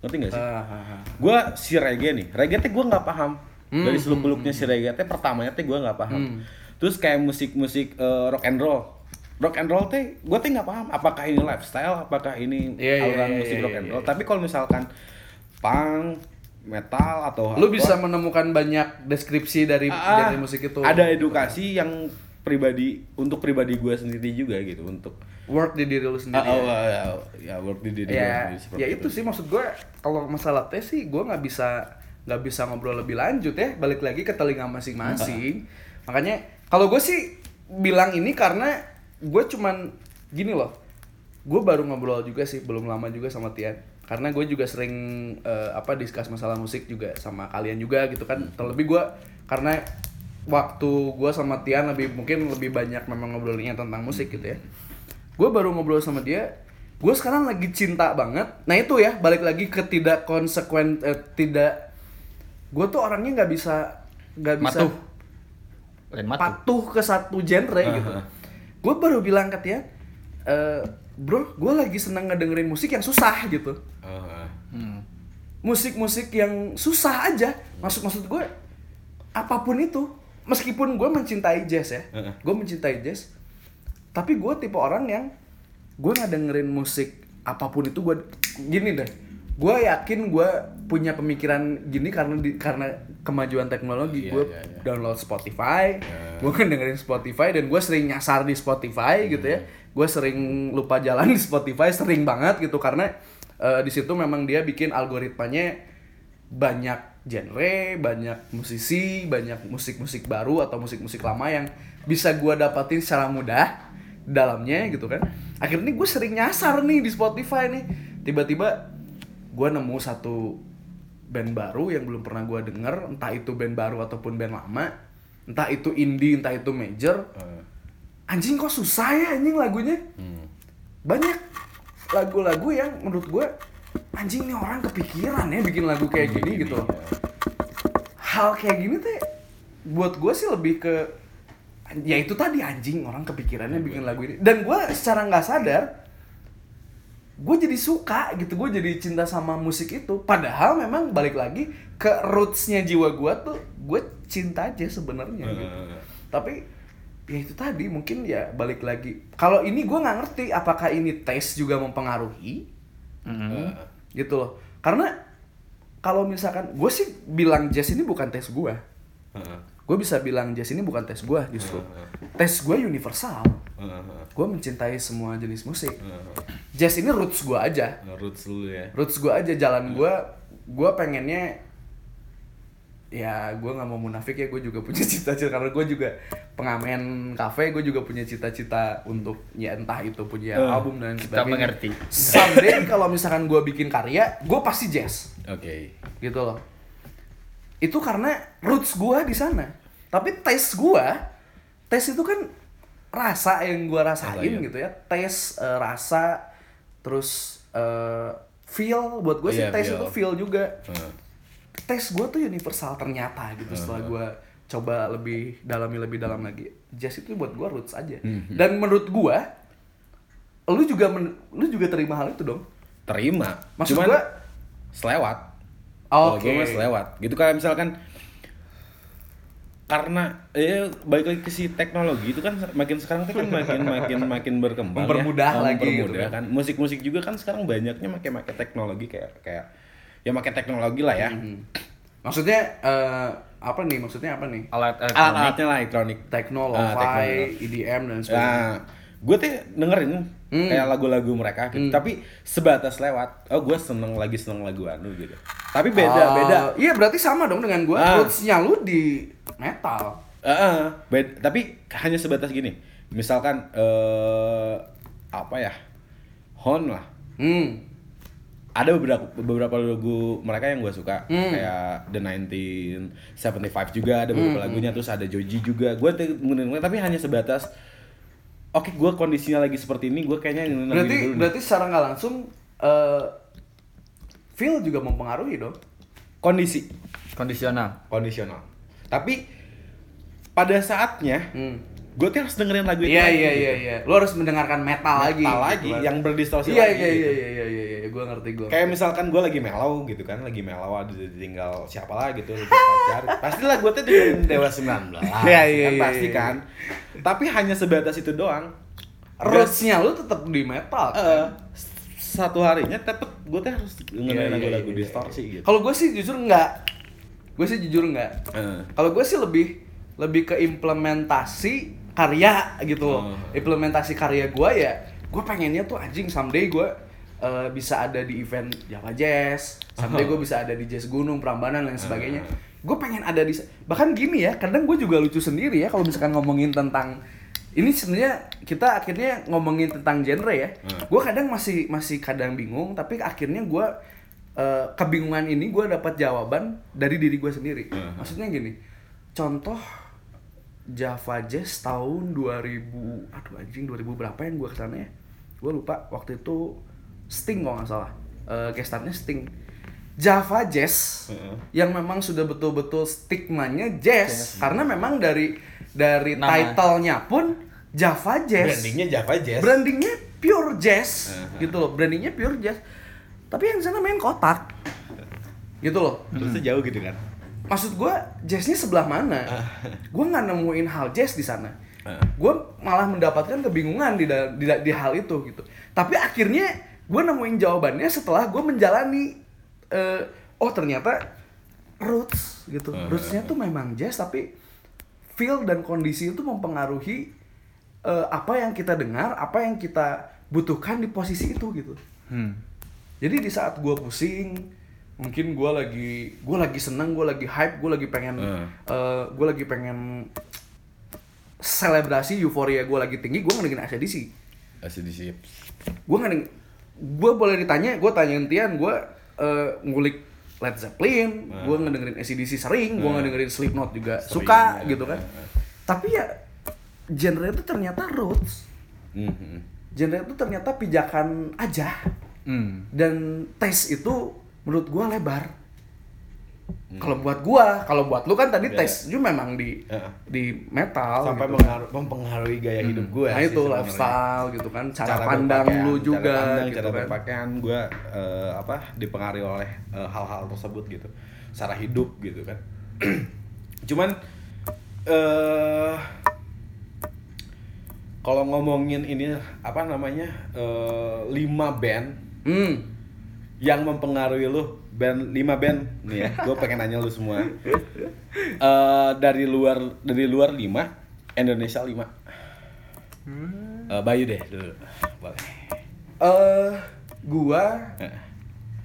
ngerti nggak sih?
Ah, ah, ah.
gue si reggae nih reggae teh gue nggak paham
Hmm,
dari seluk beluknya si reggae teh pertamanya teh gue nggak paham terus kayak musik musik eh, rock and roll rock and roll teh gue teh nggak paham apakah ini lifestyle apakah ini
iya,
aliran
iya,
musik
iya,
rock
iya,
and
iya.
roll tapi kalau misalkan punk metal atau
Lu
hardcore,
bisa menemukan banyak deskripsi dari
ah,
dari musik itu.
ada edukasi yang pribadi untuk pribadi gue sendiri juga gitu untuk
Work di diri lu sendiri.
Ah, oh,
ya.
ya, ya work di diri
ya,
sendiri seperti
ya itu sih maksud gue kalau masalah tes sih gue nggak bisa nggak bisa ngobrol lebih lanjut ya balik lagi ke telinga masing-masing. Makanya kalau gue sih bilang ini karena gue cuman gini loh gue baru ngobrol juga sih belum lama juga sama Tian. Karena gue juga sering eh, apa diskus masalah musik juga sama kalian juga gitu kan. Terlebih gue karena waktu gue sama Tian lebih mungkin lebih banyak memang ngobrolnya tentang musik gitu ya. Gue baru ngobrol sama dia gue sekarang lagi cinta banget. Nah itu ya balik lagi ke tidak konsekuen eh, tidak gue tuh orangnya nggak bisa nggak bisa
Matuh. Lain matu.
patuh ke satu genre gitu gue baru bilang ke dia "Eh, bro gue lagi seneng ngedengerin musik yang susah gitu
Ah,
Hmm.
musik-musik yang susah aja maksud maksud gue apa pun itu meskipun gue mencintai jazz ya
Heeh.
gue mencintai jazz tapi gue tipe orang yang gue nggak dengerin musik apa pun itu gue gini deh gue yakin gue punya pemikiran gini karena di, karena kemajuan teknologi.
Iya,
gue
iya, iya.
download Spotify gue kan dengerin Spotify dan gue sering nyasar di Spotify gitu ya. Gue sering lupa jalan di Spotify sering banget gitu karena eh, di situ memang dia bikin algoritmanya banyak genre banyak musisi banyak musik-musik baru atau musik-musik lama yang bisa gue dapatin secara mudah dalamnya gitu kan. Akhirnya gue sering nyasar nih di Spotify nih. Tiba-tiba gue nemu satu band baru yang belum pernah gue denger entah itu band baru ataupun band lama entah itu indie entah itu major
ah.
anjing kok susah ya anjing lagunya
Hmm.
banyak lagu-lagu yang menurut gue anjing nih orang kepikiran ya bikin lagu kayak gini gitu loh. hal kayak gini teh buat gue sih lebih ke ya itu tadi anjing orang kepikirannya bikin lagu ini dan gue secara nggak sadar gue jadi suka gitu gue jadi cinta sama musik itu padahal memang balik lagi ke rootsnya jiwa gue tuh gue cinta aja sebenarnya gitu. Tapi ya itu tadi mungkin ya balik lagi kalau ini gue nggak ngerti apakah ini tes juga mempengaruhi
Hmm.
gitu loh karena kalau misalkan gue sih bilang jazz ini bukan tes gue
Heeh.
Gue bisa bilang jazz ini bukan tes gue justru tes gue universal
Heeh.
gue mencintai semua jenis musik
Heeh.
jazz ini roots gue aja
Roots dulu ya.
roots gue aja jalan gue gue pengennya ya gue nggak mau munafik ya gue juga punya cita-cita karena gue juga pengamen kafe gue juga punya cita-cita untuk ya entah itu punya
Eh,
album dan
Kita
sebagainya
mengerti.
someday kalau misalkan gue bikin karya gue pasti jazz
Oke.
gitu loh itu karena roots gua di sana. Tapi tes gua tes itu kan rasa yang gua rasain
Rasain.
gitu ya. Tes eh, rasa terus eh, feel. Buat gue sih
Iya,
taste
feel.
itu feel. juga.
Heeh.
taste gue tuh universal ternyata gitu setelah gue coba lebih dalami lebih dalam lagi. Jazz itu buat gue roots aja.
Mhm.
dan menurut gue lu juga men- lu juga terima hal itu dong.
Terima.
Maksud gua-
selewat Kalau
Oke.
gue mah selewat gitu kayak misalkan karena eh balik lagi ke si teknologi itu kan makin sekarang tuh kan makin makin makin berkembang
Mempermudah
ya. Oh,
lagi gitu
mempermudah
kan.
kan musik-musik juga kan sekarang banyaknya pakai pakai teknologi kayak kayak ya pakai teknologi lah ya
Hmm. maksudnya eh, apa nih maksudnya apa nih
Alat elektronik.
alat-alatnya lah elektronik Ah,
lo-fi
techno.
EDM dan sebagainya
Nah, gue tuh dengerin
Hmm.
kayak lagu-lagu mereka gitu. Tapi sebatas lewat. Oh, gue seneng lagi seneng lagu anu gitu. Tapi beda
Oh,
beda.
iya berarti sama dong dengan gue
Ah.
rootsnya lu di metal
Heeh, bed- tapi hanya sebatas gini. Misalkan eh apa ya? Hon lah.
hmm
Ada beberapa beberapa lagu mereka yang gue suka
Hmm.
kayak The 1975 juga ada beberapa lagunya terus ada Joji juga. Gue tapi hanya sebatas Oke, gue kondisinya lagi seperti ini, gue kayaknya lagu
berarti
ini dulu nih.
berarti secara nggak langsung eh feel juga mempengaruhi dong
kondisi
Kondisional.
kondisional. Tapi pada saatnya
hmm.
Gue tuh harus dengerin lagu itu
Iya
lagi,
iya
gitu.
iya iya. Lu harus mendengarkan metal, lagi.
Metal
gitu
lagi
kan.
yang berdistorsi
Iya
lagi.
iya
gitu.
iya iya iya iya iya. Gua ngerti gua.
Kayak misalkan gue lagi mellow gitu kan, lagi mellow ada tinggal siapa lah gitu, lagi pacar. Pastilah gue tuh dengerin Dewa 19.
Iya, iya,
kan,
iya,
pasti
iya.
kan. Tapi hanya sebatas itu doang.
Rootsnya lu tetap di metal.
Eh,
kan?
satu harinya tetep gue tuh harus
Iya,
dengerin
iya,
lagu-lagu
iya, iya.
distorsi gitu.
Kalau gue sih jujur enggak. Gue sih jujur enggak.
Eh.
Kalau gue sih lebih lebih ke implementasi karya gitu loh.
Oh.
Implementasi karya gue ya, gue pengennya tuh anjing someday gue eh, bisa ada di event Java Jazz, someday gue bisa ada di Jazz Gunung, Prambanan dan sebagainya. Gue pengen ada di bahkan gini ya, kadang gue juga lucu sendiri ya kalau misalkan ngomongin tentang ini sebenarnya kita akhirnya ngomongin tentang genre ya.
Hmm.
Gue kadang masih masih kadang bingung, tapi akhirnya gue eh, kebingungan ini gue dapat jawaban dari diri gue sendiri.
Hmm.
Maksudnya gini, contoh Java Jazz tahun 2000, aduh anjing 2000 berapa yang gue ke sana ya? Gue lupa waktu itu Sting kalau nggak salah, eh guest starnya Sting. Java Jazz
Heeh.
yang memang sudah betul-betul stigmanya jazz karena memang dari dari
Nama.
title-nya pun Java Jazz
Brandingnya Java Jazz.
brandingnya pure jazz
Uh-huh.
gitu loh brandingnya pure jazz tapi yang di sana main kotak gitu loh
Terus tuh jauh gitu kan.
Maksud gue jazznya sebelah mana? Gue nggak nemuin hal jazz di sana. Gue malah mendapatkan kebingungan di, di, di hal itu gitu. Tapi akhirnya gue nemuin jawabannya setelah gue menjalani eh, oh ternyata roots gitu. Rootsnya tuh memang jazz tapi feel dan kondisi itu mempengaruhi eh, apa yang kita dengar apa yang kita butuhkan di posisi itu gitu.
Hmm.
jadi di saat gue pusing mungkin gue lagi gue lagi seneng gue lagi hype gue lagi pengen
Hmm.
gue lagi pengen selebrasi euforia gue lagi tinggi gue ngedengerin ACDC
ACDC.
gue ngedengerin gue boleh ditanya gue tanyain Tian gue eh, ngulik Led Zeppelin gue ngedengerin ACDC sering gue
Hmm.
ngedengerin Slipknot juga
Sering,
suka
ya.
gitu kan tapi ya genre itu ternyata roots
Mhm.
genre itu ternyata pijakan aja
Hmm.
dan tes itu menurut gua lebar kalau buat gua kalau buat lu kan tadi
Iya.
tes itu memang di
Heeh.
di metal
Sampai
gitu.
mengaruh, mempengaruhi gaya hidup gue.
nah itu lifestyle gitu kan cara,
cara
pandang lu juga
cara pandang,
gitu
cara
kan
berpakaian gue apa dipengaruhi oleh eh, hal-hal tersebut gitu cara hidup gitu kan cuman eh kalau ngomongin ini apa namanya eh, lima band
hmm
yang mempengaruhi lu band lima band. Nih ya gue pengen nanya lu semua. Eh, dari luar dari luar lima Indonesia lima. Eh, Bayu deh dulu. Boleh.
Eh gua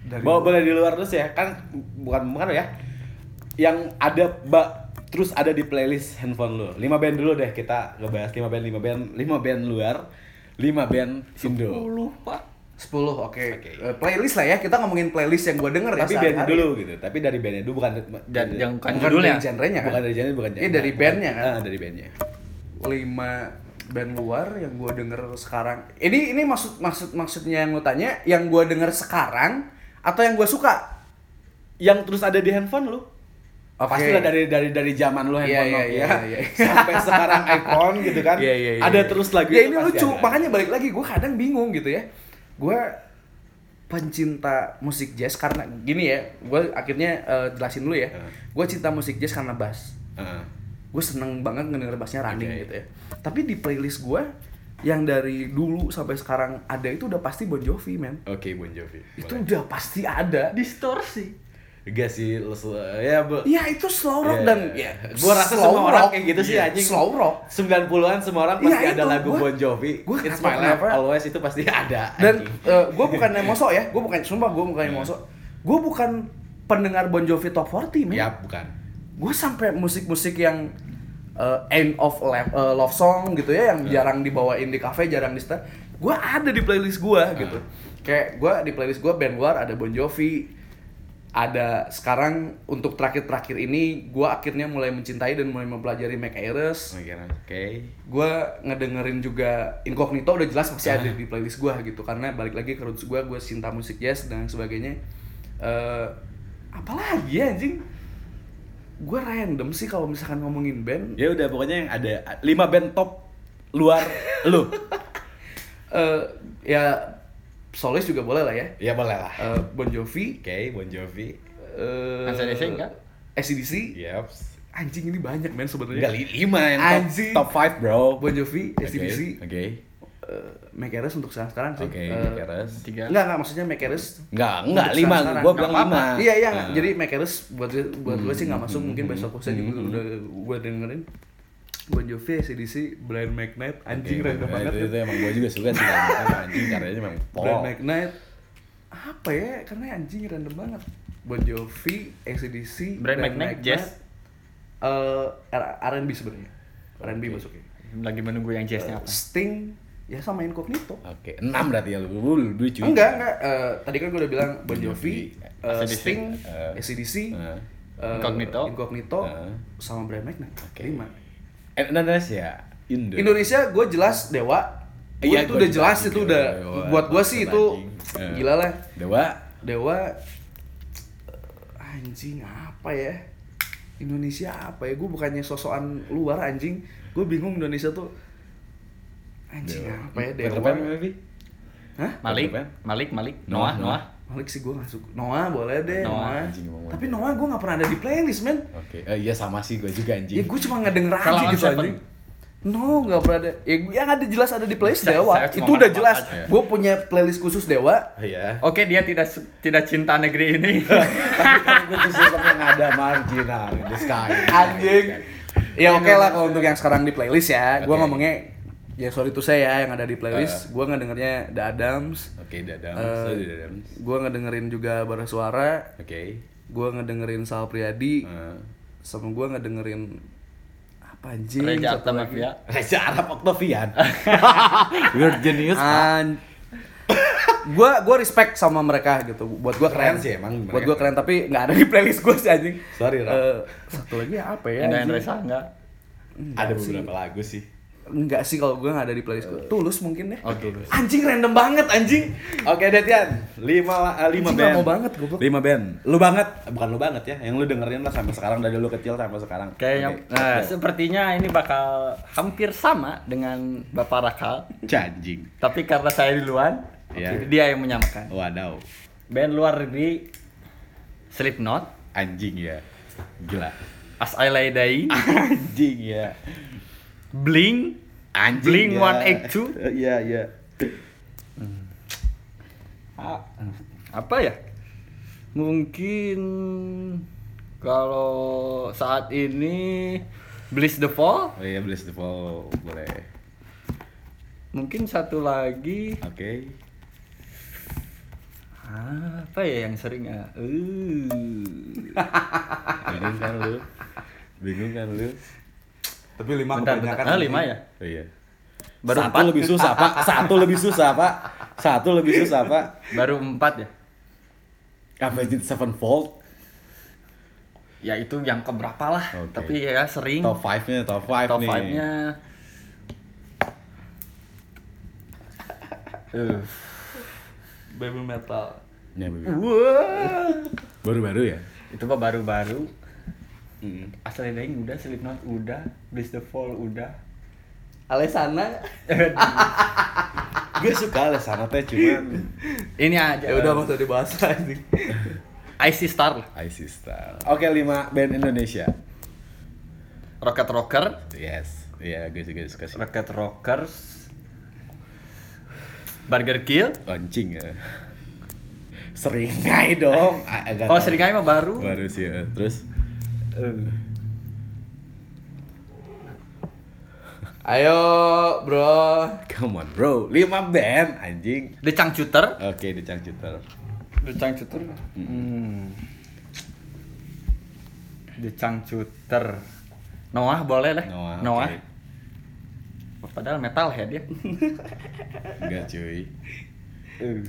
dari
Bo- boleh di luar terus ya. Kan bukan bukan ya. Yang ada ba, terus ada di playlist handphone lu. Lima band dulu deh kita ngebahas lima band lima band lima band luar lima band Indo.
10 pak 10 oke
Oke.
Eh, playlist lah ya kita ngomongin playlist yang gua denger
tapi
ya
bandnya
sehari-hari.
dulu gitu tapi dari bandnya dulu bukan
Dan yang bukan
bukan
judulnya.
dari genrenya kan
bukan dari genre bukan
Iya, dari bandnya kan?
Ah, dari bandnya
lima band luar yang gue denger sekarang ini ini maksud maksud maksudnya yang lo tanya yang gue denger sekarang atau yang gue suka
yang terus ada di handphone lu.
Oke.
Pastilah dari dari dari zaman lu
Iya,
handphone
iya,
Nokia
iya, iya.
sampai sekarang iPhone gitu kan.
Iya, iya, iya,
ada
iya.
terus lagu
ya ini
pasti
lucu
ada.
makanya balik lagi gue kadang bingung gitu ya gue pencinta musik jazz karena gini ya gue akhirnya eh, jelasin dulu ya
Hmm.
gue cinta musik jazz karena bass
Heeh.
gue seneng banget ngedenger bassnya running
Oke.
gitu ya tapi di playlist gue yang dari dulu sampai sekarang ada itu udah pasti Bon Jovi men
Oke, Bon Jovi.
itu
Boleh.
udah pasti ada
Distorsi.
Enggak sih, ya, Bu.
Iya itu slow rock
Iya.
dan ya
Gua rasa
slow
semua orang
rock.
kayak gitu sih,
Iya,
anjing.
slow rock
90-an semua orang pasti
Iya,
ada
itu,
lagu
gua-
Bon Jovi.
gua
It's my life
kenapa.
always itu pasti ada.
dan
anjing.
gue bukan emoso ya gue bukan sumpah gue bukan emoso gue bukan pendengar Bon Jovi top 40 men
ya bukan.
gue sampai musik-musik yang uh, end of love, uh, love song gitu ya yang jarang dibawain di cafe jarang di setel gue ada di playlist gue gitu kayak gue di playlist gue band luar ada Bon Jovi ada sekarang untuk terakhir-terakhir ini gue akhirnya mulai mencintai dan mulai mempelajari Mac Ayres
Oke, oke.
gue ngedengerin juga Incognito udah jelas pasti ada di playlist gue gitu karena balik lagi ke roots gue gue cinta musik jazz dan sebagainya. Eh apalagi ya anjing? Gue random sih kalau misalkan ngomongin band.
Ya udah pokoknya yang ada 5 band top luar lu.
eh ya solis juga boleh lah ya
Ya boleh lah.
Eh, Bon Jovi
Oke, Bon Jovi.
eh
AC/DC enggak?
ACDC
Yep.
anjing ini banyak men
Enggak
sebenarnya
li- lima yang
Anjing.
top, top 5, bro.
Bon Jovi
Oke,
ACDC
Oke.
eh, Mac Ayres untuk sekarang sekarang sih
Oke,
Eh,
Keras.
Tiga.
enggak enggak maksudnya Mac Ayres
Enggak, enggak lima.
sekarang.
Gua bilang lima.
Iya iya,
Nah.
jadi Makeres buat buat gue sih nggak masuk mungkin besok saya juga udah gue dengerin Bon Jovi, ACDC, Brian McKnight, anjing
Oke,
random banget
itu, itu emang gue juga suka sih karena anjing karyanya memang
Brian
pol.
McKnight apa ya? Karena anjing random banget. Bon Jovi, ACDC,
Brian McKnight, jazz?
eh R- R&B sebenarnya. R&B masuknya.
Lagi menunggu yang jazznya apa?
Sting, ya sama Incognito.
Oke, enam berarti ya lu. Lu lu cuy.
Enggak, enggak. Eh, tadi kan gue udah bilang Bon Jovi, eh,
AC/DC,
Sting,
eh,
ACDC,
eh,
eh,
Incognito.
Incognito,
Eh.
sama Brian McKnight.
Oke.
Lima.
Eh, Indonesia. Indo.
Indonesia gue jelas Dewa. Gua
Iya,
itu udah jelas itu udah
Dewa.
buat gue sih itu.
Eh.
gila lah.
Dewa.
Dewa anjing apa ya? Indonesia apa ya? Gue bukannya sosokan luar anjing. Gue bingung Indonesia tuh anjing
Dewa.
apa ya
Peter
Dewa?
Pan, maybe?
Hah?
Malik? Malik, Malik,
Noah,
Noah,
Noah.
Malik sih gue gak suka. Noah boleh deh.
Noah,
Noah.
anjing, ngomong
Tapi
aja.
Noah gue gak pernah ada di playlist men.
Oke. Eh, iya sama sih gue juga anjing.
Ya gue cuma ngedenger aja gitu
Seven?
anjing. No, gak pernah ada. Ya, gua- yang ada jelas ada di playlist
Saya-
Dewa.
saya
Itu udah jelas.
aja.
Gue punya playlist khusus Dewa.
Iya.
Oke, dia tidak tidak cinta negeri ini.
Tapi kan gue tuh yang ada marginal sky.
Anjing. Ya oke lah kalau untuk yang sekarang di playlist ya. Gue
Oke.
ngomongnya ya sorry tuh saya ya yang ada di playlist. Gue ngedengernya The Adams.
Oke, dadam.
Eh,
So, dadam.
Gue ngedengerin juga Bara Suara.
Oke.
Gue ngedengerin Sal Priadi.
Eh,
Sama gue ngedengerin apa anjing?
Reja Arta. Mafia.
Reza Arab Octavian. Weird genius.
An gue gue respect sama mereka gitu buat gue keren,
Keren sih emang,
buat gue keren tapi nggak ada di playlist gue sih anjing
Sorry, Rap.
Eh, satu lagi apa ya anjing?
Reza enggak?
Enggak
Ada
sih.
beberapa lagu sih.
Enggak sih kalau gue nggak ada di playlist gue tulus mungkin ya
Oh, Tulus.
anjing random banget anjing
Oke, Detian. Lima eh, lima
Anjing
band.
lama banget, goblok.
Lima band. Lu banget, bukan lu banget ya. Yang lu dengerin lah sampai sekarang dari lu kecil sampai sekarang.
Kayaknya
Oke.
nah, sepertinya ini bakal hampir sama dengan Bapak Rakal.
Canjing.
Tapi karena saya duluan,
Iya.
dia yang menyamakan.
Wadaw.
Band luar negeri Slipknot,
Anjing ya. Gila.
As I Lay Dying,
Anjing ya.
Blink,
Anjing.
Blink
ya.
182.
Iya, iya.
Ah, apa ya? Mungkin kalau saat ini Bliss the Fall,
Oh iya, Bless the Fall boleh.
mungkin satu lagi
Oke.
apa ya yang sering ya? Uh.
Bingung kan lu? Bingung kan lu?
Tapi lima
Bentar, bentar. Ah, lima ya?
Oh, iya.
Baru
Satu
empat.
lebih susah, Pak. Satu lebih susah, Pak. Satu lebih susah, Pak.
Baru empat ya?
Avenged Sevenfold.
Ya itu yang keberapa lah.
Oke.
Tapi ya sering.
Top 5-nya, top 5
top
nih.
5-nya. Uh,
baby metal
Ya, Baby.
Wah.
Baru-baru ya?
Itu mah baru-baru.
Hmm.
Asal Daing udah, Slipknot udah, Bless the Fall udah.
Alesana
Gue suka lah sana teh cuman
Ini aja.
ya udah masa dibahas anjing.
Icy Star,
Icy Star. Oke, 5 band Indonesia.
Rocket Rocker,
Yes. Iya, gue juga suka sih.
Rocket Rockers, Burger Kill.
Anjing ya. Seringai dong.
Oh. Seringai mah baru.
Baru sih ya. Terus
Ayo, bro.
come on, bro. 5 band anjing.
The Changcuter.
Oke, di Cangcuter.
The Changcuter. Hmm. The Changcuter. Noah boleh lah.
Noah.
Noah.
oke.
Padahal metalhead ya.
Enggak, cuy.
Eh,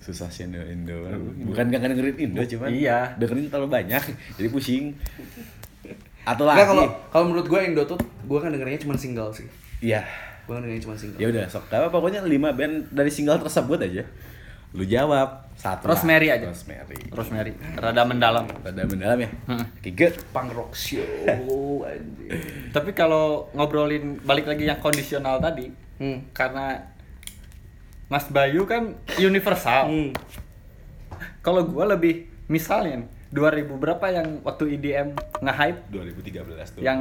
Susah sih Indo Indo. Bukan gak dengerin Indo cuman
Iya.
dengerin terlalu banyak jadi pusing. Atau lagi.
kalau kalau menurut gue Indo tuh gue kan dengernya cuma single sih.
Iya.
Gue kan dengernya cuma single.
Ya udah, sok. Apa pokoknya 5 band dari single tersebut aja. Lu jawab satu. lah.
Rosemary aja.
Rosemary.
Rosemary. Rada mendalam.
Pada mendalam ya.
Hmm.
Tiga.
Punk rock show anjing.
Tapi kalau ngobrolin balik lagi yang kondisional tadi,
Hmm.
karena Mas Bayu kan universal.
Hmm.
Kalau gua lebih misalnya nih, 2000 berapa yang waktu EDM nge-hype
2013 tuh.
yang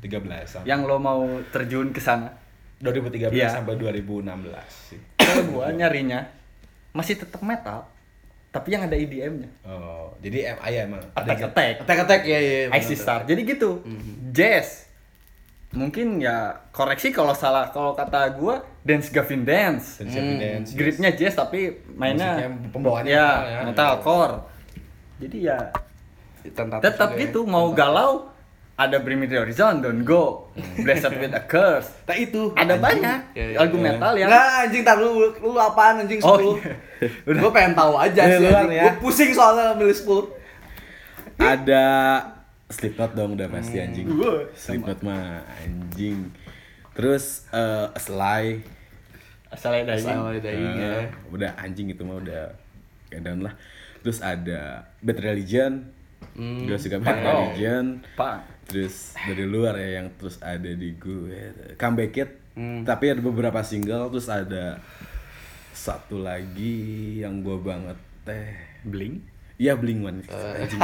13 sampai
yang lo mau terjun ke sana.
2013
Iya.
sampai 2016 sih.
Kalau gua nyarinya masih tetap metal, tapi yang ada E EDM-nya.
Oh, jadi MI ya emang.
Attack Attack,
Attack Attack ya ya. ya,
Icy
benar.
Star. Jadi gitu. Jazz. Mungkin ya koreksi kalau salah kalau kata gua dance Gavin dance.
Dance Gavin Dance, yes.
Gripnya jazz tapi mainnya
Musiknya, pembawaannya
ya,
metal ya.
metalcore. Jadi ya
Tentatif
tetap
ya.
gitu mau galau ada Bring Me The Horizon, Don't Go, Blessed With A Curse.
Nah itu.
Ada
Anjing.
banyak
Ya, ya,
lagu
ya.
metal yang
Nggak anjing tar lu, lu apaan anjing 10
Oh, iya.
Gue pengen tahu aja
Dari
sih
ya.
Gue pusing soalnya milih 10
Ada Slipknot dong udah pasti anjing. Slipknot mah anjing. Terus eh Sly
asalnya dari
Sama Dying ya
Eh, udah anjing itu mah udah keadaan lah. Terus ada Bad Religion. Gue suka Bad. Religion.
Pak.
Terus dari luar ya yang terus ada di gue Comeback Kid.
Hmm.
Tapi ada beberapa single terus ada satu lagi yang gue banget teh.
Bling.
Iya Blink One. Anjing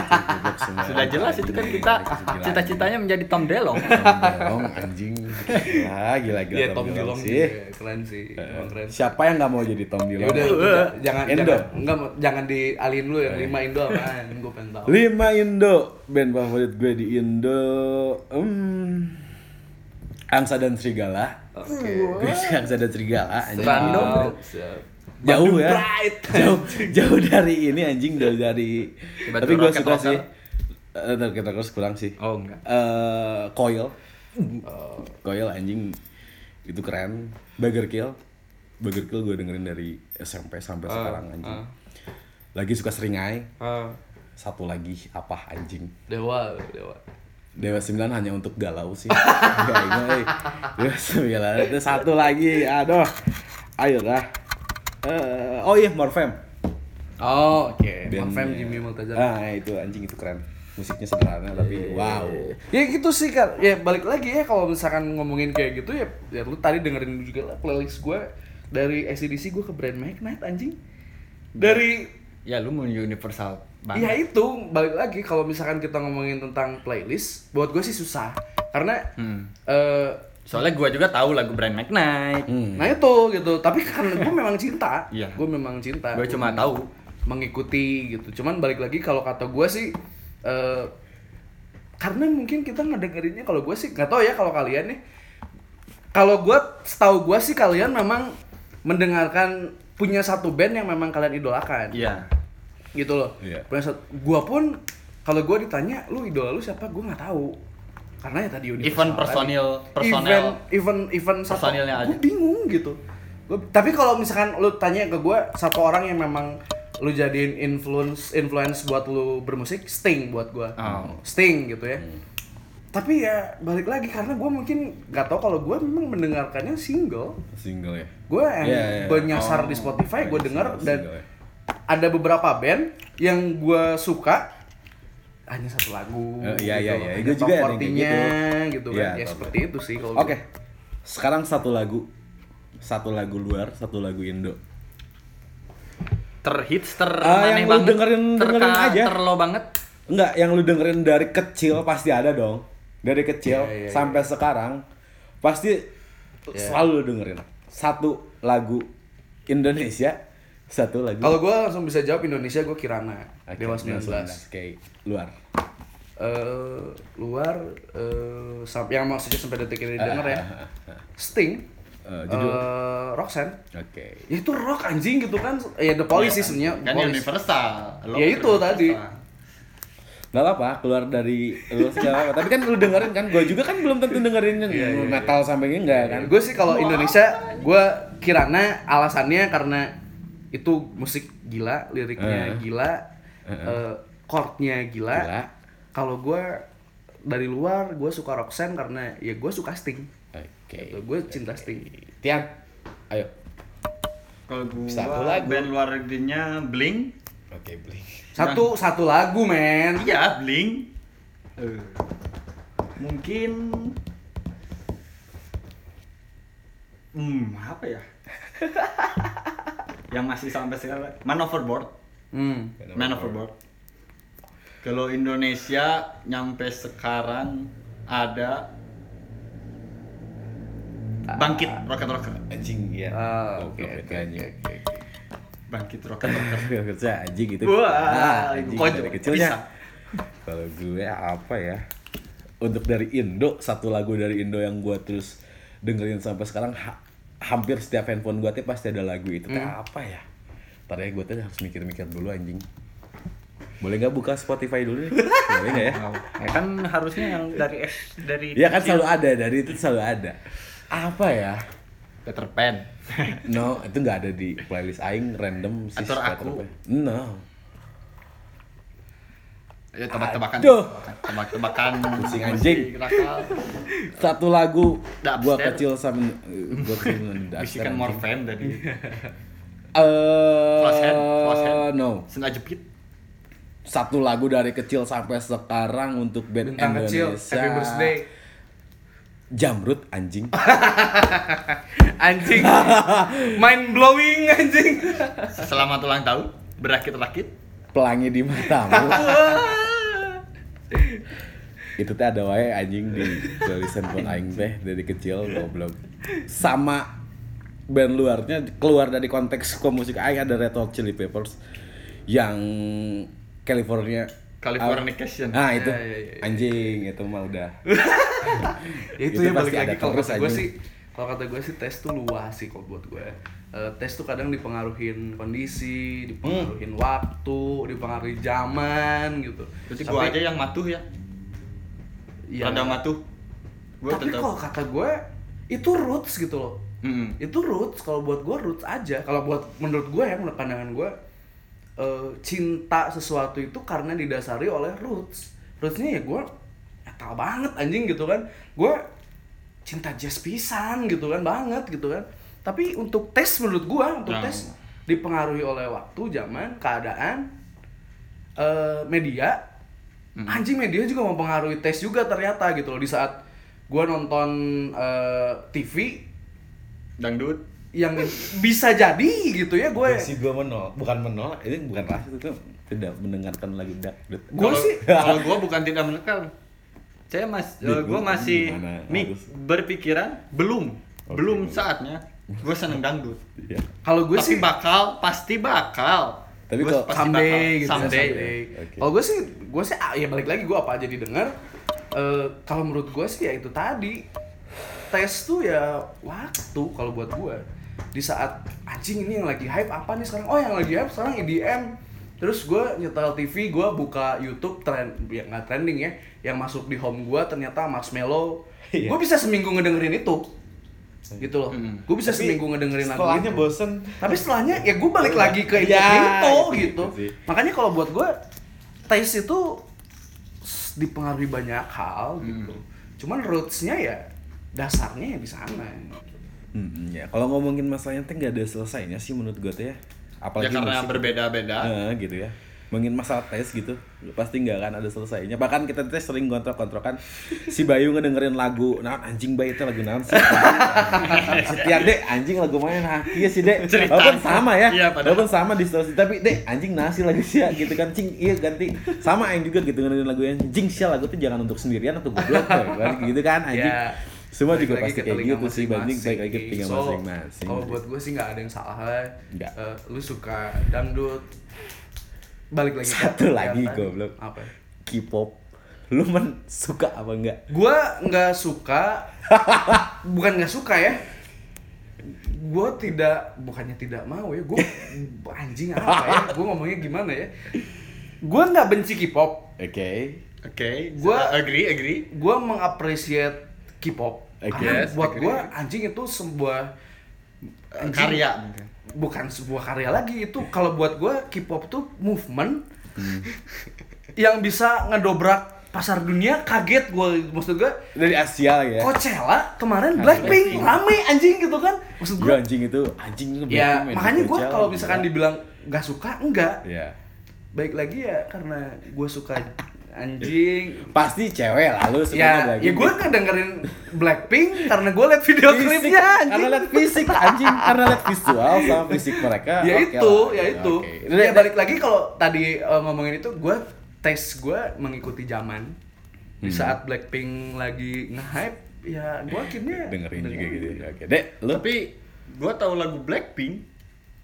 semua.
Sudah jelas itu kan kita
Gila.
cita-citanya menjadi Tom DeLonge.
Tom DeLonge anjing. Gila, gila gila
Iya Tom Dilong
sih.
juga keren sih Emang keren
Siapa yang nggak mau jadi Tom
Ya
Dilong?
udah jangan
Indo.
jangan enggak jangan dialin dulu yang lima Indo apaan gue pengen tahu.
Lima Indo, band favorit gue di Indo. Hmm. Angsa dan Serigala.
Oke.
Gue suka Angsa dan Serigala. anjing.
Random.
Jauh
Bandung
ya. Jauh, jauh dari ini anjing, jauh dari.
Tiba-tiba
Tapi gue
Rocket
suka sih. Eh, Ntar kita terus kurang sih.
Oh enggak.
Eh, Coil. Coil anjing itu keren. Burger Kill. Burger Kill gue dengerin dari SMP sampai sekarang anjing.
ah.
Lagi suka Seringai.
Ah,
Satu lagi apa anjing?
dewa, dewa.
Dewa 9 hanya untuk galau sih. Enggak, enggak. Dewa 9 itu satu lagi. Aduh. Ayo Eh, oh iya, Morfem.
Oh, oke.
Band-
Morfem Jimmy Multazar.
Ah, itu anjing itu keren. Musiknya sederhana tapi wow.
Ya gitu sih kan. Ya balik lagi ya kalau misalkan ngomongin kayak gitu ya ya lu tadi dengerin juga lah playlist gue dari ACDC gue ke Brand Magnet anjing. Dari
Ya lu mau universal
ya
banget.
itu balik lagi kalau misalkan kita ngomongin tentang playlist buat gue sih susah karena
Hmm.
eh
Soalnya gua juga tahu lagu Brand McKnight.
Hmm.
nah itu gitu tapi karena gue memang cinta
Iya.
gue memang cinta
Gua cuma tahu.
mengikuti gitu cuman balik lagi kalau kata gue sih eh karena mungkin kita ngedengerinnya kalau gue sih nggak tahu ya kalau kalian nih kalau gue setahu gue sih kalian memang mendengarkan punya satu band yang memang kalian idolakan
Iya.
gitu loh
Iya.
punya satu gue pun kalau gue ditanya lu idola lu siapa gue nggak tahu karena ya tadi universal
Even
tadi.
personil- personel-
event event event satu
personilnya
gue
aja.
bingung gitu Gua- tapi kalau misalkan lu tanya ke gue satu orang yang memang lu jadiin influence influence buat lu bermusik Sting buat gue
Oh.
Sting gitu ya tapi ya balik lagi karena gue mungkin nggak tahu kalau gue memang mendengarkannya single
Single ya.
gue yang
Iya, iya.
gue nyasar
Oh,
di Spotify gue
iya,
denger
single-
dan
single ya.
ada beberapa band yang gue suka hanya satu lagu
Eh, iya, iya, iya.
Ada
Gua juga ada yang kayak
40-nya, gitu kan
Iya,
ya
top
seperti itu sih kalau
Oke.
gua.
Sekarang satu lagu. Satu lagu luar, satu lagu Indo.
Terhits, ter
Ah,
aneh
yang lu
banget.
dengerin- dengerin
terka-
aja.
Terlo banget.
Enggak, yang lu dengerin dari kecil pasti ada dong. Dari kecil
Iya, iya,
sampai sekarang pasti selalu lu dengerin. Satu lagu Indonesia, satu lagu
kalau gue langsung bisa jawab Indonesia gue Kirana
Oke,
Dewa 19
Oke, luar.
eh luar eh sampai yang maksudnya sampai detik ini denger ya
Ah, ah, ah.
Sting
Eh, judul?
eh, Roxanne
Oke.
ya itu rock anjing gitu kan ya The Police sih sebenarnya
Kan
The Police.
universal. Lo
Ya itu tadi.
Gak apa-apa, keluar dari lu segala apa. Tapi kan lu dengerin kan, gue juga kan belum tentu dengerin yang
Iya, iya,
metal sampai ini enggak kan.
gue sih kalau Indonesia gue Kirana alasannya karena itu musik gila liriknya
Eh.
gila eh, chordnya gila,
Gila.
kalau gue dari luar gue suka Roxanne karena ya gue suka Sting
Oke.
Gitu, gue cinta Sting
Tian, ayo.
Kalau gua
Satu lagu.
band luar negerinya Blink.
Oke, beli.
satu satu lagu men
Iya, Blink. Eh, mungkin Hmm, apa ya? yang masih sampai sekarang Man Overboard.
hmm.
Man Overboard. Kalau Indonesia nyampe sekarang ada Bangkit Rocket Rocker.
Anjing ya.
Ah,
oke,
oke,
oke,
oke,
anjing.
oke, oke.
Bangkit Rocket Rocker.
Kerja anjing gitu.
Wah,
Ah, anjing dari kecilnya. Kalau gue apa ya? Untuk dari Indo, satu lagu dari Indo yang gue terus dengerin sampai sekarang hampir setiap handphone gue tuh pasti ada lagu itu. Teh apa ya? Ntar ya gue tuh harus mikir-mikir dulu anjing. Boleh nggak buka Spotify dulu? nih? Boleh nggak ya?
Ya kan harusnya yang dari S dari
Ya kan selalu ada, dari itu selalu ada. Apa ya?
Peter Pan.
No, itu nggak ada di playlist Aing random sih.
Atur aku.
No.
Ya tebak-tebakan.
Aduh.
Tebak-tebakan.
Pusing anjing. Satu lagu
Dubstep.
gua kecil sama gua kecil
Bisikan. Morfem tadi.
Eh,
flashhead.
no.
Sengaja jepit.
Satu lagu dari kecil sampai sekarang untuk band
bintang kecil
Indonesia.
Happy Birthday
Jamrut anjing.
anjing mind blowing anjing
Selamat ulang tahun. Berakit-rakit.
Pelangi di matamu. itu teh ada wae anjing di tulisan pun aing teh dari kecil goblok. Sama band luarnya keluar dari konteks musik aing ada Red Hot Chili Peppers yang California
Californication.
Nah itu
Ya, ya, ya, ya.
anjing itu mah udah.
ya itu,
Itu
ya balik
pasti
lagi
ada
kalau kata gue sih kalau kata gue sih tes tuh luas sih kalau buat gue Eh, tes tuh kadang dipengaruhin kondisi dipengaruhin waktu dipengaruhi zaman gitu
Berarti
Tapi-
gua aja yang matuh ya.
Iya.
Rada matuh. Gua
tapi
tetap.
kalau kata gue itu roots gitu loh
Mm-mm.
itu roots kalau buat gue roots aja kalau buat menurut gue ya menurut pandangan gue eh, cinta sesuatu itu karena didasari oleh roots rootsnya ya gue metal banget anjing gitu kan gue cinta jazz pisan gitu kan banget gitu kan tapi untuk tes menurut gue untuk
Nah.
tes dipengaruhi oleh waktu zaman keadaan eh, media anjing media juga mempengaruhi tes juga ternyata gitu loh di saat gue nonton eh, TV
Dangdut.
yang bisa jadi gitu ya gue
si gua menolak, bukan menolak, ini bukan rasis itu tidak mendengarkan lagu dangdut.
Gua
Kalau-
sih-
kalau gua bukan tidak menekan. Saya mas, gua
gua
masih nih berpikiran belum,
Oke,
belum saatnya. Gue seneng dangdut.
Iya.
kalau gue
Tapi
sih
bakal, pasti bakal.
Tapi
Gua
kalau-
pasti
someday
bakal.
gitu
someday.
someday.
Oke.
Kalau gue sih, gue sih ah, ya balik lagi gue apa aja didengar. Eh, kalau menurut gue sih ya itu tadi tes tuh ya waktu kalau buat gue di saat anjing ini yang lagi hype apa nih sekarang oh yang lagi hype sekarang EDM terus gue nyetel TV gue buka YouTube trend ya nggak trending ya yang masuk di home gue ternyata Marshmello
Iya.
gue bisa seminggu ngedengerin itu gitu loh
Mm.
gue bisa
Tapi
seminggu ngedengerin lagu
setelahnya
itu
bosen.
tapi setelahnya ya gue balik lagi ke
Ya,
itu
gitu,
gitu
sih.
makanya kalau buat gue taste itu dipengaruhi banyak hal gitu cuman rootsnya ya dasarnya ya di sana
Hmm, ya. Kalau ngomongin masalahnya teh nggak ada selesainya sih menurut gue tuh ya. apalagi
ya karena berbeda-beda.
Eh, gitu ya ngomongin masalah tes gitu pasti nggak akan ada selesainya. Bahkan kita tes sering kontrol-kontrolkan si Bayu ngedengerin lagu nah anjing Bayu itu lagu naon sih? Setiap dek anjing lagu mana? Nah iya sih dek. Walaupun sama ya
Iya,
walaupun sama di story tapi dek anjing nasi lagu sih gitu kan. Cing iya ganti. Sama yang juga gitu ngedengerin lagu yang anjing sih lagu tuh jangan untuk sendirian atau goblok kan. Gitu kan anjing.
Ya,
semua
balik
juga
lagi
pasti kayak gitu sih banding baik lagi ke tinggal masing-masing.
Kalau buat gue sih nggak ada yang salah. Eh, lu suka dangdut, balik lagi
Satu lagi, goblok.
Apa?
K-pop lu men suka apa enggak
Gue nggak suka, bukan nggak suka ya. Gue tidak, bukannya tidak mau ya. Gue anjing apa ya? Gue ngomongnya gimana ya? Gue nggak benci K-pop.
oke
Oke,
Gua-
gua agree, agree.
Gue mengapresiasi K-pop.
Oke.
Karena
Yes,
buat
agree.
gue anjing itu sebuah anjing-
Karya mungkin.
Bukan sebuah karya lagi itu kalau buat gue K-pop tuh movement yang bisa ngedobrak pasar dunia kaget gue maksud gue
dari Asia ya.
Coachella kemarin Blackpink rame anjing gitu kan. Maksud gue
anjing itu anjing itu
ya makanya gue kalau misalkan
gila.
dibilang nggak suka enggak
ya
baik lagi ya karena gue suka anjing.
Pasti cewek lah lu suka
ya ya gue ngedengerin Blackpink karena gue liat video klipnya anjing.
Karena lihat fisik anjing. Karena lihat visual sama fisik mereka.
Ya
oke
itu
lah.
ya itu.
Oke.
ya balik lagi kalau tadi eh, ngomongin itu gue tes gue mengikuti zaman. Di
Hmm.
saat Blackpink lagi nge-hype ya gue akhirnya
dengerin juga gitu ya. oke dek lu?
Tapi gua tahu lagu Blackpink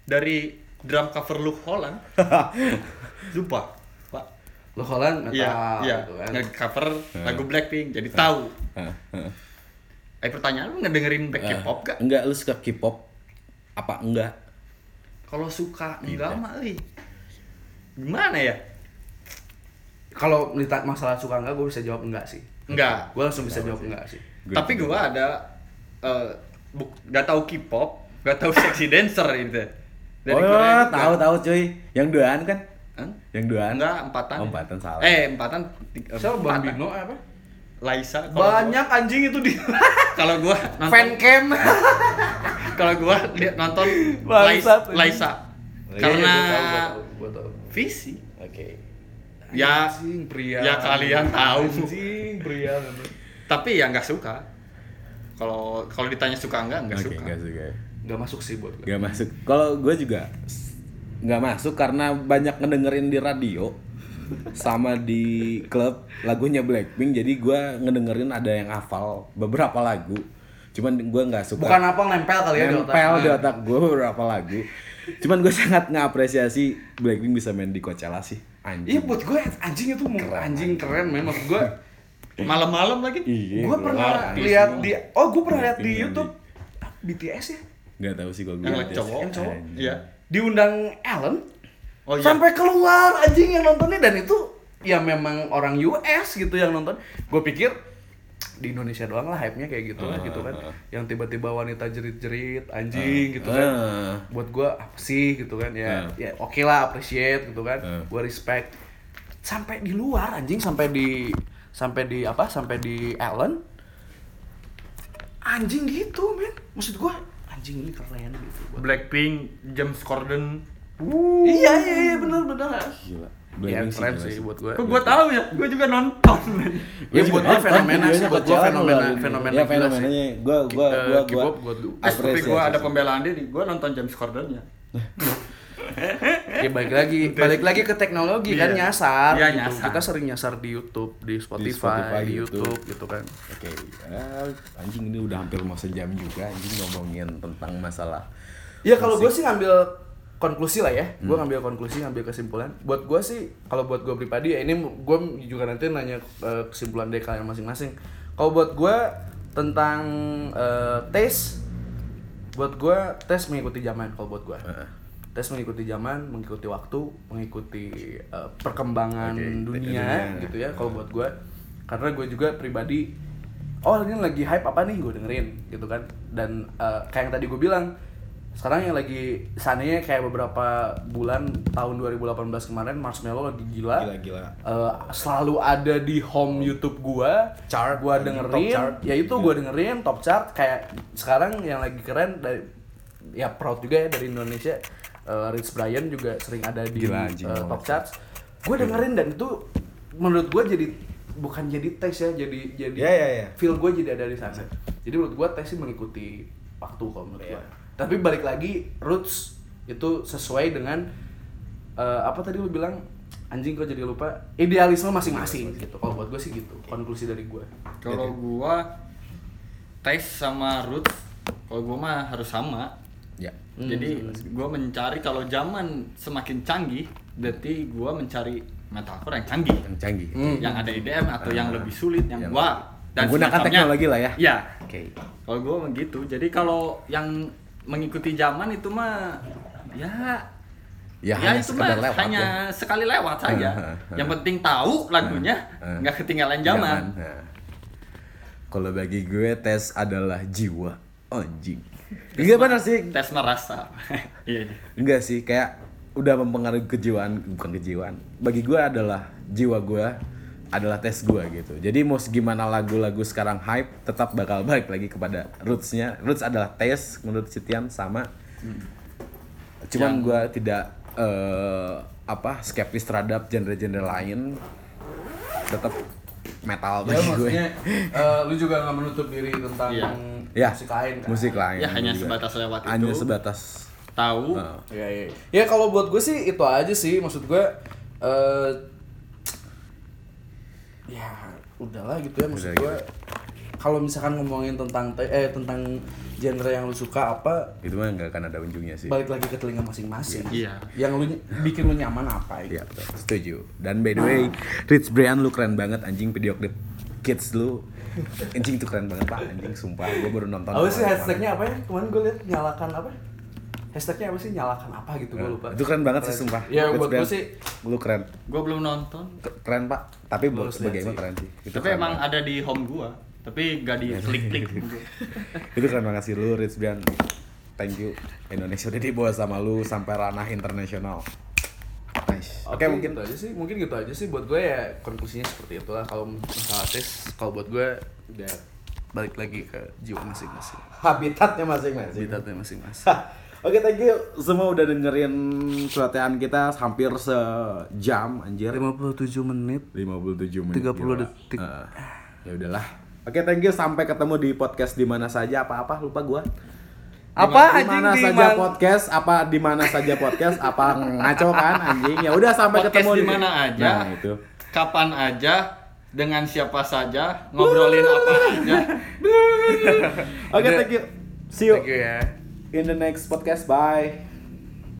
dari drum cover Luke Holland. Sumpah,
Lo Holland metal
Iya, iya.
gitu kan
Nge-cover lagu Blackpink jadi tahu.
Hah, hah.
Eh pertanyaan lu ngedengerin back K-pop gak?
enggak lu suka K-pop apa enggak
Kalau suka enggak mah li. Gimana ya?
kalau masalah suka enggak gue bisa jawab enggak sih
Enggak.
gue langsung bisa jawab enggak sih
Gua
Tapi gua ada eh buk, gak tahu K-pop, gak tahu sexy dancer gitu.
oh
Korea juga.
tahu tahu cuy yang duaan kan
Hah?
yang duaan
Enggak, empatan.
Oh, empatan, salah.
Eh, empatan. ti- eh,
siapa
empatan.
Bambino apa
Laisa. kalau gua-
banyak anjing itu di
Kalau gua nonton
fancam
kalau gua lihat nonton
Bangsat,
Laisa, Laisa.
Iya,
karena visi
oke
ya
anjing pria
ya kalian tahu
anjing pria
tapi ya nggak suka kalau kalau ditanya suka nggak nggak
oke
suka
enggak suka
nggak masuk sih buat gue
Gak masuk. Kalau gue juga nggak masuk karena banyak ngedengerin di radio sama di klub lagunya Blackpink. Jadi gue ngedengerin ada yang hafal beberapa lagu. Cuman gue nggak suka.
bukan apa nempel kali ya otak.
nempel di
Nah.
otak gue beberapa lagu. Cuman gue sangat ngapresiasi Blackpink bisa main di Coachella sih. Anjing.
Iya buat gue anjing itu mau anjing keren memang maksud gue.
malam-malam lagi
Iya.
gue
gua
pernah lihat di oh gue pernah lihat di YouTube BTS ya
Nggak tahu sih gue.
yang cowok
yang cowok.
iya
diundang Ellen
oh iya
sampai keluar anjing yang nontonnya dan itu ya memang orang US gitu yang nonton. Gue pikir di Indonesia doang lah hype-nya kayak gitu lah gitu kan. Yang tiba-tiba wanita jerit-jerit anjing gitu kan.
Ah.
Buat gue apa sih gitu kan ya.
Ah.
Ya oke lah appreciate gitu kan.
Ah.
Gue respect. Sampai di luar anjing sampai di sampai di apa? Sampai di Ellen. Anjing gitu, men. Maksud gue anjing ini keren gitu. Gua-
Blackpink James Corden.
Iya iya iya benar benar.
Gila.
Iya keren sih buat gue.
kok gua tahu ya? Gua juga nonton
Ya, buat
nonton.
fenomena
videonya
sih, buat gua
Coachella
fenomena- fenomena
Ya fenomenanya. Gua gua
K-pop buat lu.
Eh, tapi gua ada pembelaan diri. Gua nonton James Corden ya
Ya balik lagi, balik lagi ke teknologi kan
Iya.
nyasar.
Iya,
gitu.
nyasar.
Kita sering nyasar di YouTube, di Spotify,
Spotify,
di
YouTube.
YouTube gitu kan.
Oke, ah, anjing ini udah hampir mau sejam juga anjing ngomongin tentang masalah.
Ya kalau gue sih ngambil konklusi lah ya,
Hmm.
gue ngambil konklusi, ngambil kesimpulan. Buat gue sih, kalau buat gue pribadi ya ini gue juga nanti nanya eh, kesimpulan dari kalian masing-masing. Kalau buat gue tentang eh, tes, buat gue tes mengikuti zaman. Kalau buat gue,
Heeh.
Tes mengikuti zaman, mengikuti waktu, mengikuti eh, perkembangan
Oke,
dunia,
dunia.
gitu ya. Kalau buat gue, karena gue juga pribadi, oh ini lagi hype apa nih, gue dengerin gitu kan. Dan eh, kayak yang tadi gue bilang, sekarang yang lagi sananya kayak beberapa bulan tahun 2018 kemarin Marshmello lagi gila.
Gila-gila.
Eh, selalu ada di home YouTube gua.
Chart,
gua
lagi
dengerin.
chart.
Ya itu gua dengerin top chart kayak sekarang yang lagi keren dari ya proud juga ya dari Indonesia eh, Rich Brian juga sering ada di
Gila, anjing, banget.
top charts. Gue dengerin dan itu menurut gue jadi bukan jadi tes ya jadi jadi
Ya, ya, ya.
feel gue jadi ada di sana. Jadi menurut gue tes sih mengikuti waktu kalau menurut
Iya.
gue tapi balik lagi roots itu sesuai dengan eh, apa tadi lu bilang? Anjing kok jadi lupa? Idealisme masing-masing gitu. Kalau buat gue sih gitu konklusi dari gue
Kalau gua tes sama roots, kalau gua mah harus sama.
Ya.
Jadi gua mencari kalau zaman semakin canggih, berarti gua mencari metafor yang canggih.
Yang canggih.
Yang ada IDM atau yang
Ah.
lebih sulit, yang,
Yang-
wah
Menggunakan
semacamnya.
teknologi lah ya.
Iya.
Oke.
Kalau gua begitu. Jadi kalau yang mengikuti zaman itu mah ya
Ya,
Ya,
hanya
itu mah
lewat
hanya
ya.
sekali lewat saja.
Uh, uh, uh.
Yang penting tahu lagunya,
Uh, uh.
nggak ketinggalan zaman.
Kalau bagi gue tes adalah jiwa anjing. Enggak benar sih.
Tes merasa. Iya. iya.
Enggak sih, kayak udah mempengaruhi kejiwaan, bukan kejiwaan. Bagi gue adalah jiwa gue adalah tes gue gitu. Jadi mau gimana lagu-lagu sekarang hype, tetap bakal balik lagi kepada rootsnya. Roots adalah tes menurut Sitian sama. Cuman
Yang-
gue tidak eh, apa skeptis terhadap genre-genre lain. Tetap metal
ya
bagi gue.
eh, lu juga nggak menutup diri tentang
Iya.
Ya,
musik lain kan
musik lain.
Ya, hanya
juga.
sebatas lewat itu.
Hanya sebatas.
Tahu.
eh,
Iya, iya. Ya kalau buat gue sih itu aja sih maksud gue eh ya udahlah gitu ya maksud
Udah
gue kalau misalkan ngomongin tentang te- eh tentang genre yang lu suka apa
itu mah nggak akan ada ujungnya sih.
balik lagi ke telinga masing-masing.
Iya.
Yang lu bikin lu nyaman apa
Iya,
gitu.
betul. setuju. Dan by the way, Rich Brian lu keren banget anjing video klip kids lu. Anjing tuh keren banget pak, anjing sumpah. Gue baru nonton.
Apa sih hashtagnya apa ya? Kemarin gue liat nyalakan apa? Hashtagnya apa sih? Nyalakan apa gitu gue lupa.
Itu keren banget sih sumpah.
Ya
Rich
buat gue sih
Lu keren.
Gua belum nonton.
Keren pak. Tapi buat
harus
sebagai emang
sih.
keren sih. Itu
Tapi
keren
emang
banget.
ada di home gua. Tapi nggak di klik-klik.
Itu keren banget sih lu Rich Brian. Thank you. Indonesia udah dibawa sama lu sampai ranah internasional. Nice. Oke mungkin
gitu aja sih, mungkin gitu aja sih buat gue ya konklusinya seperti itulah kalau masalah tes kalau buat gue udah balik lagi ke jiwa masing-masing,
habitatnya masing-masing.
habitatnya masing-masing.
Oke, thank you semua udah dengerin celotehan kita hampir sejam anjir.
57 menit
57 menit.
30
gila.
detik.
Eh, ya udahlah. Oke, thank you sampai ketemu di podcast di mana saja apa-apa lupa gua.
Apa,
di
anjing,
mana
di
saja
man-
podcast, apa di mana saja podcast, apa ngaco kan anjing. Ya udah sampai
Podcast
ketemu
di mana aja.
Nah, itu.
Kapan aja. Dengan siapa saja. Ngobrolin apa aja.
Oke,
Udah.
thank you. See you
Thank you ya.
in the next podcast. Bye.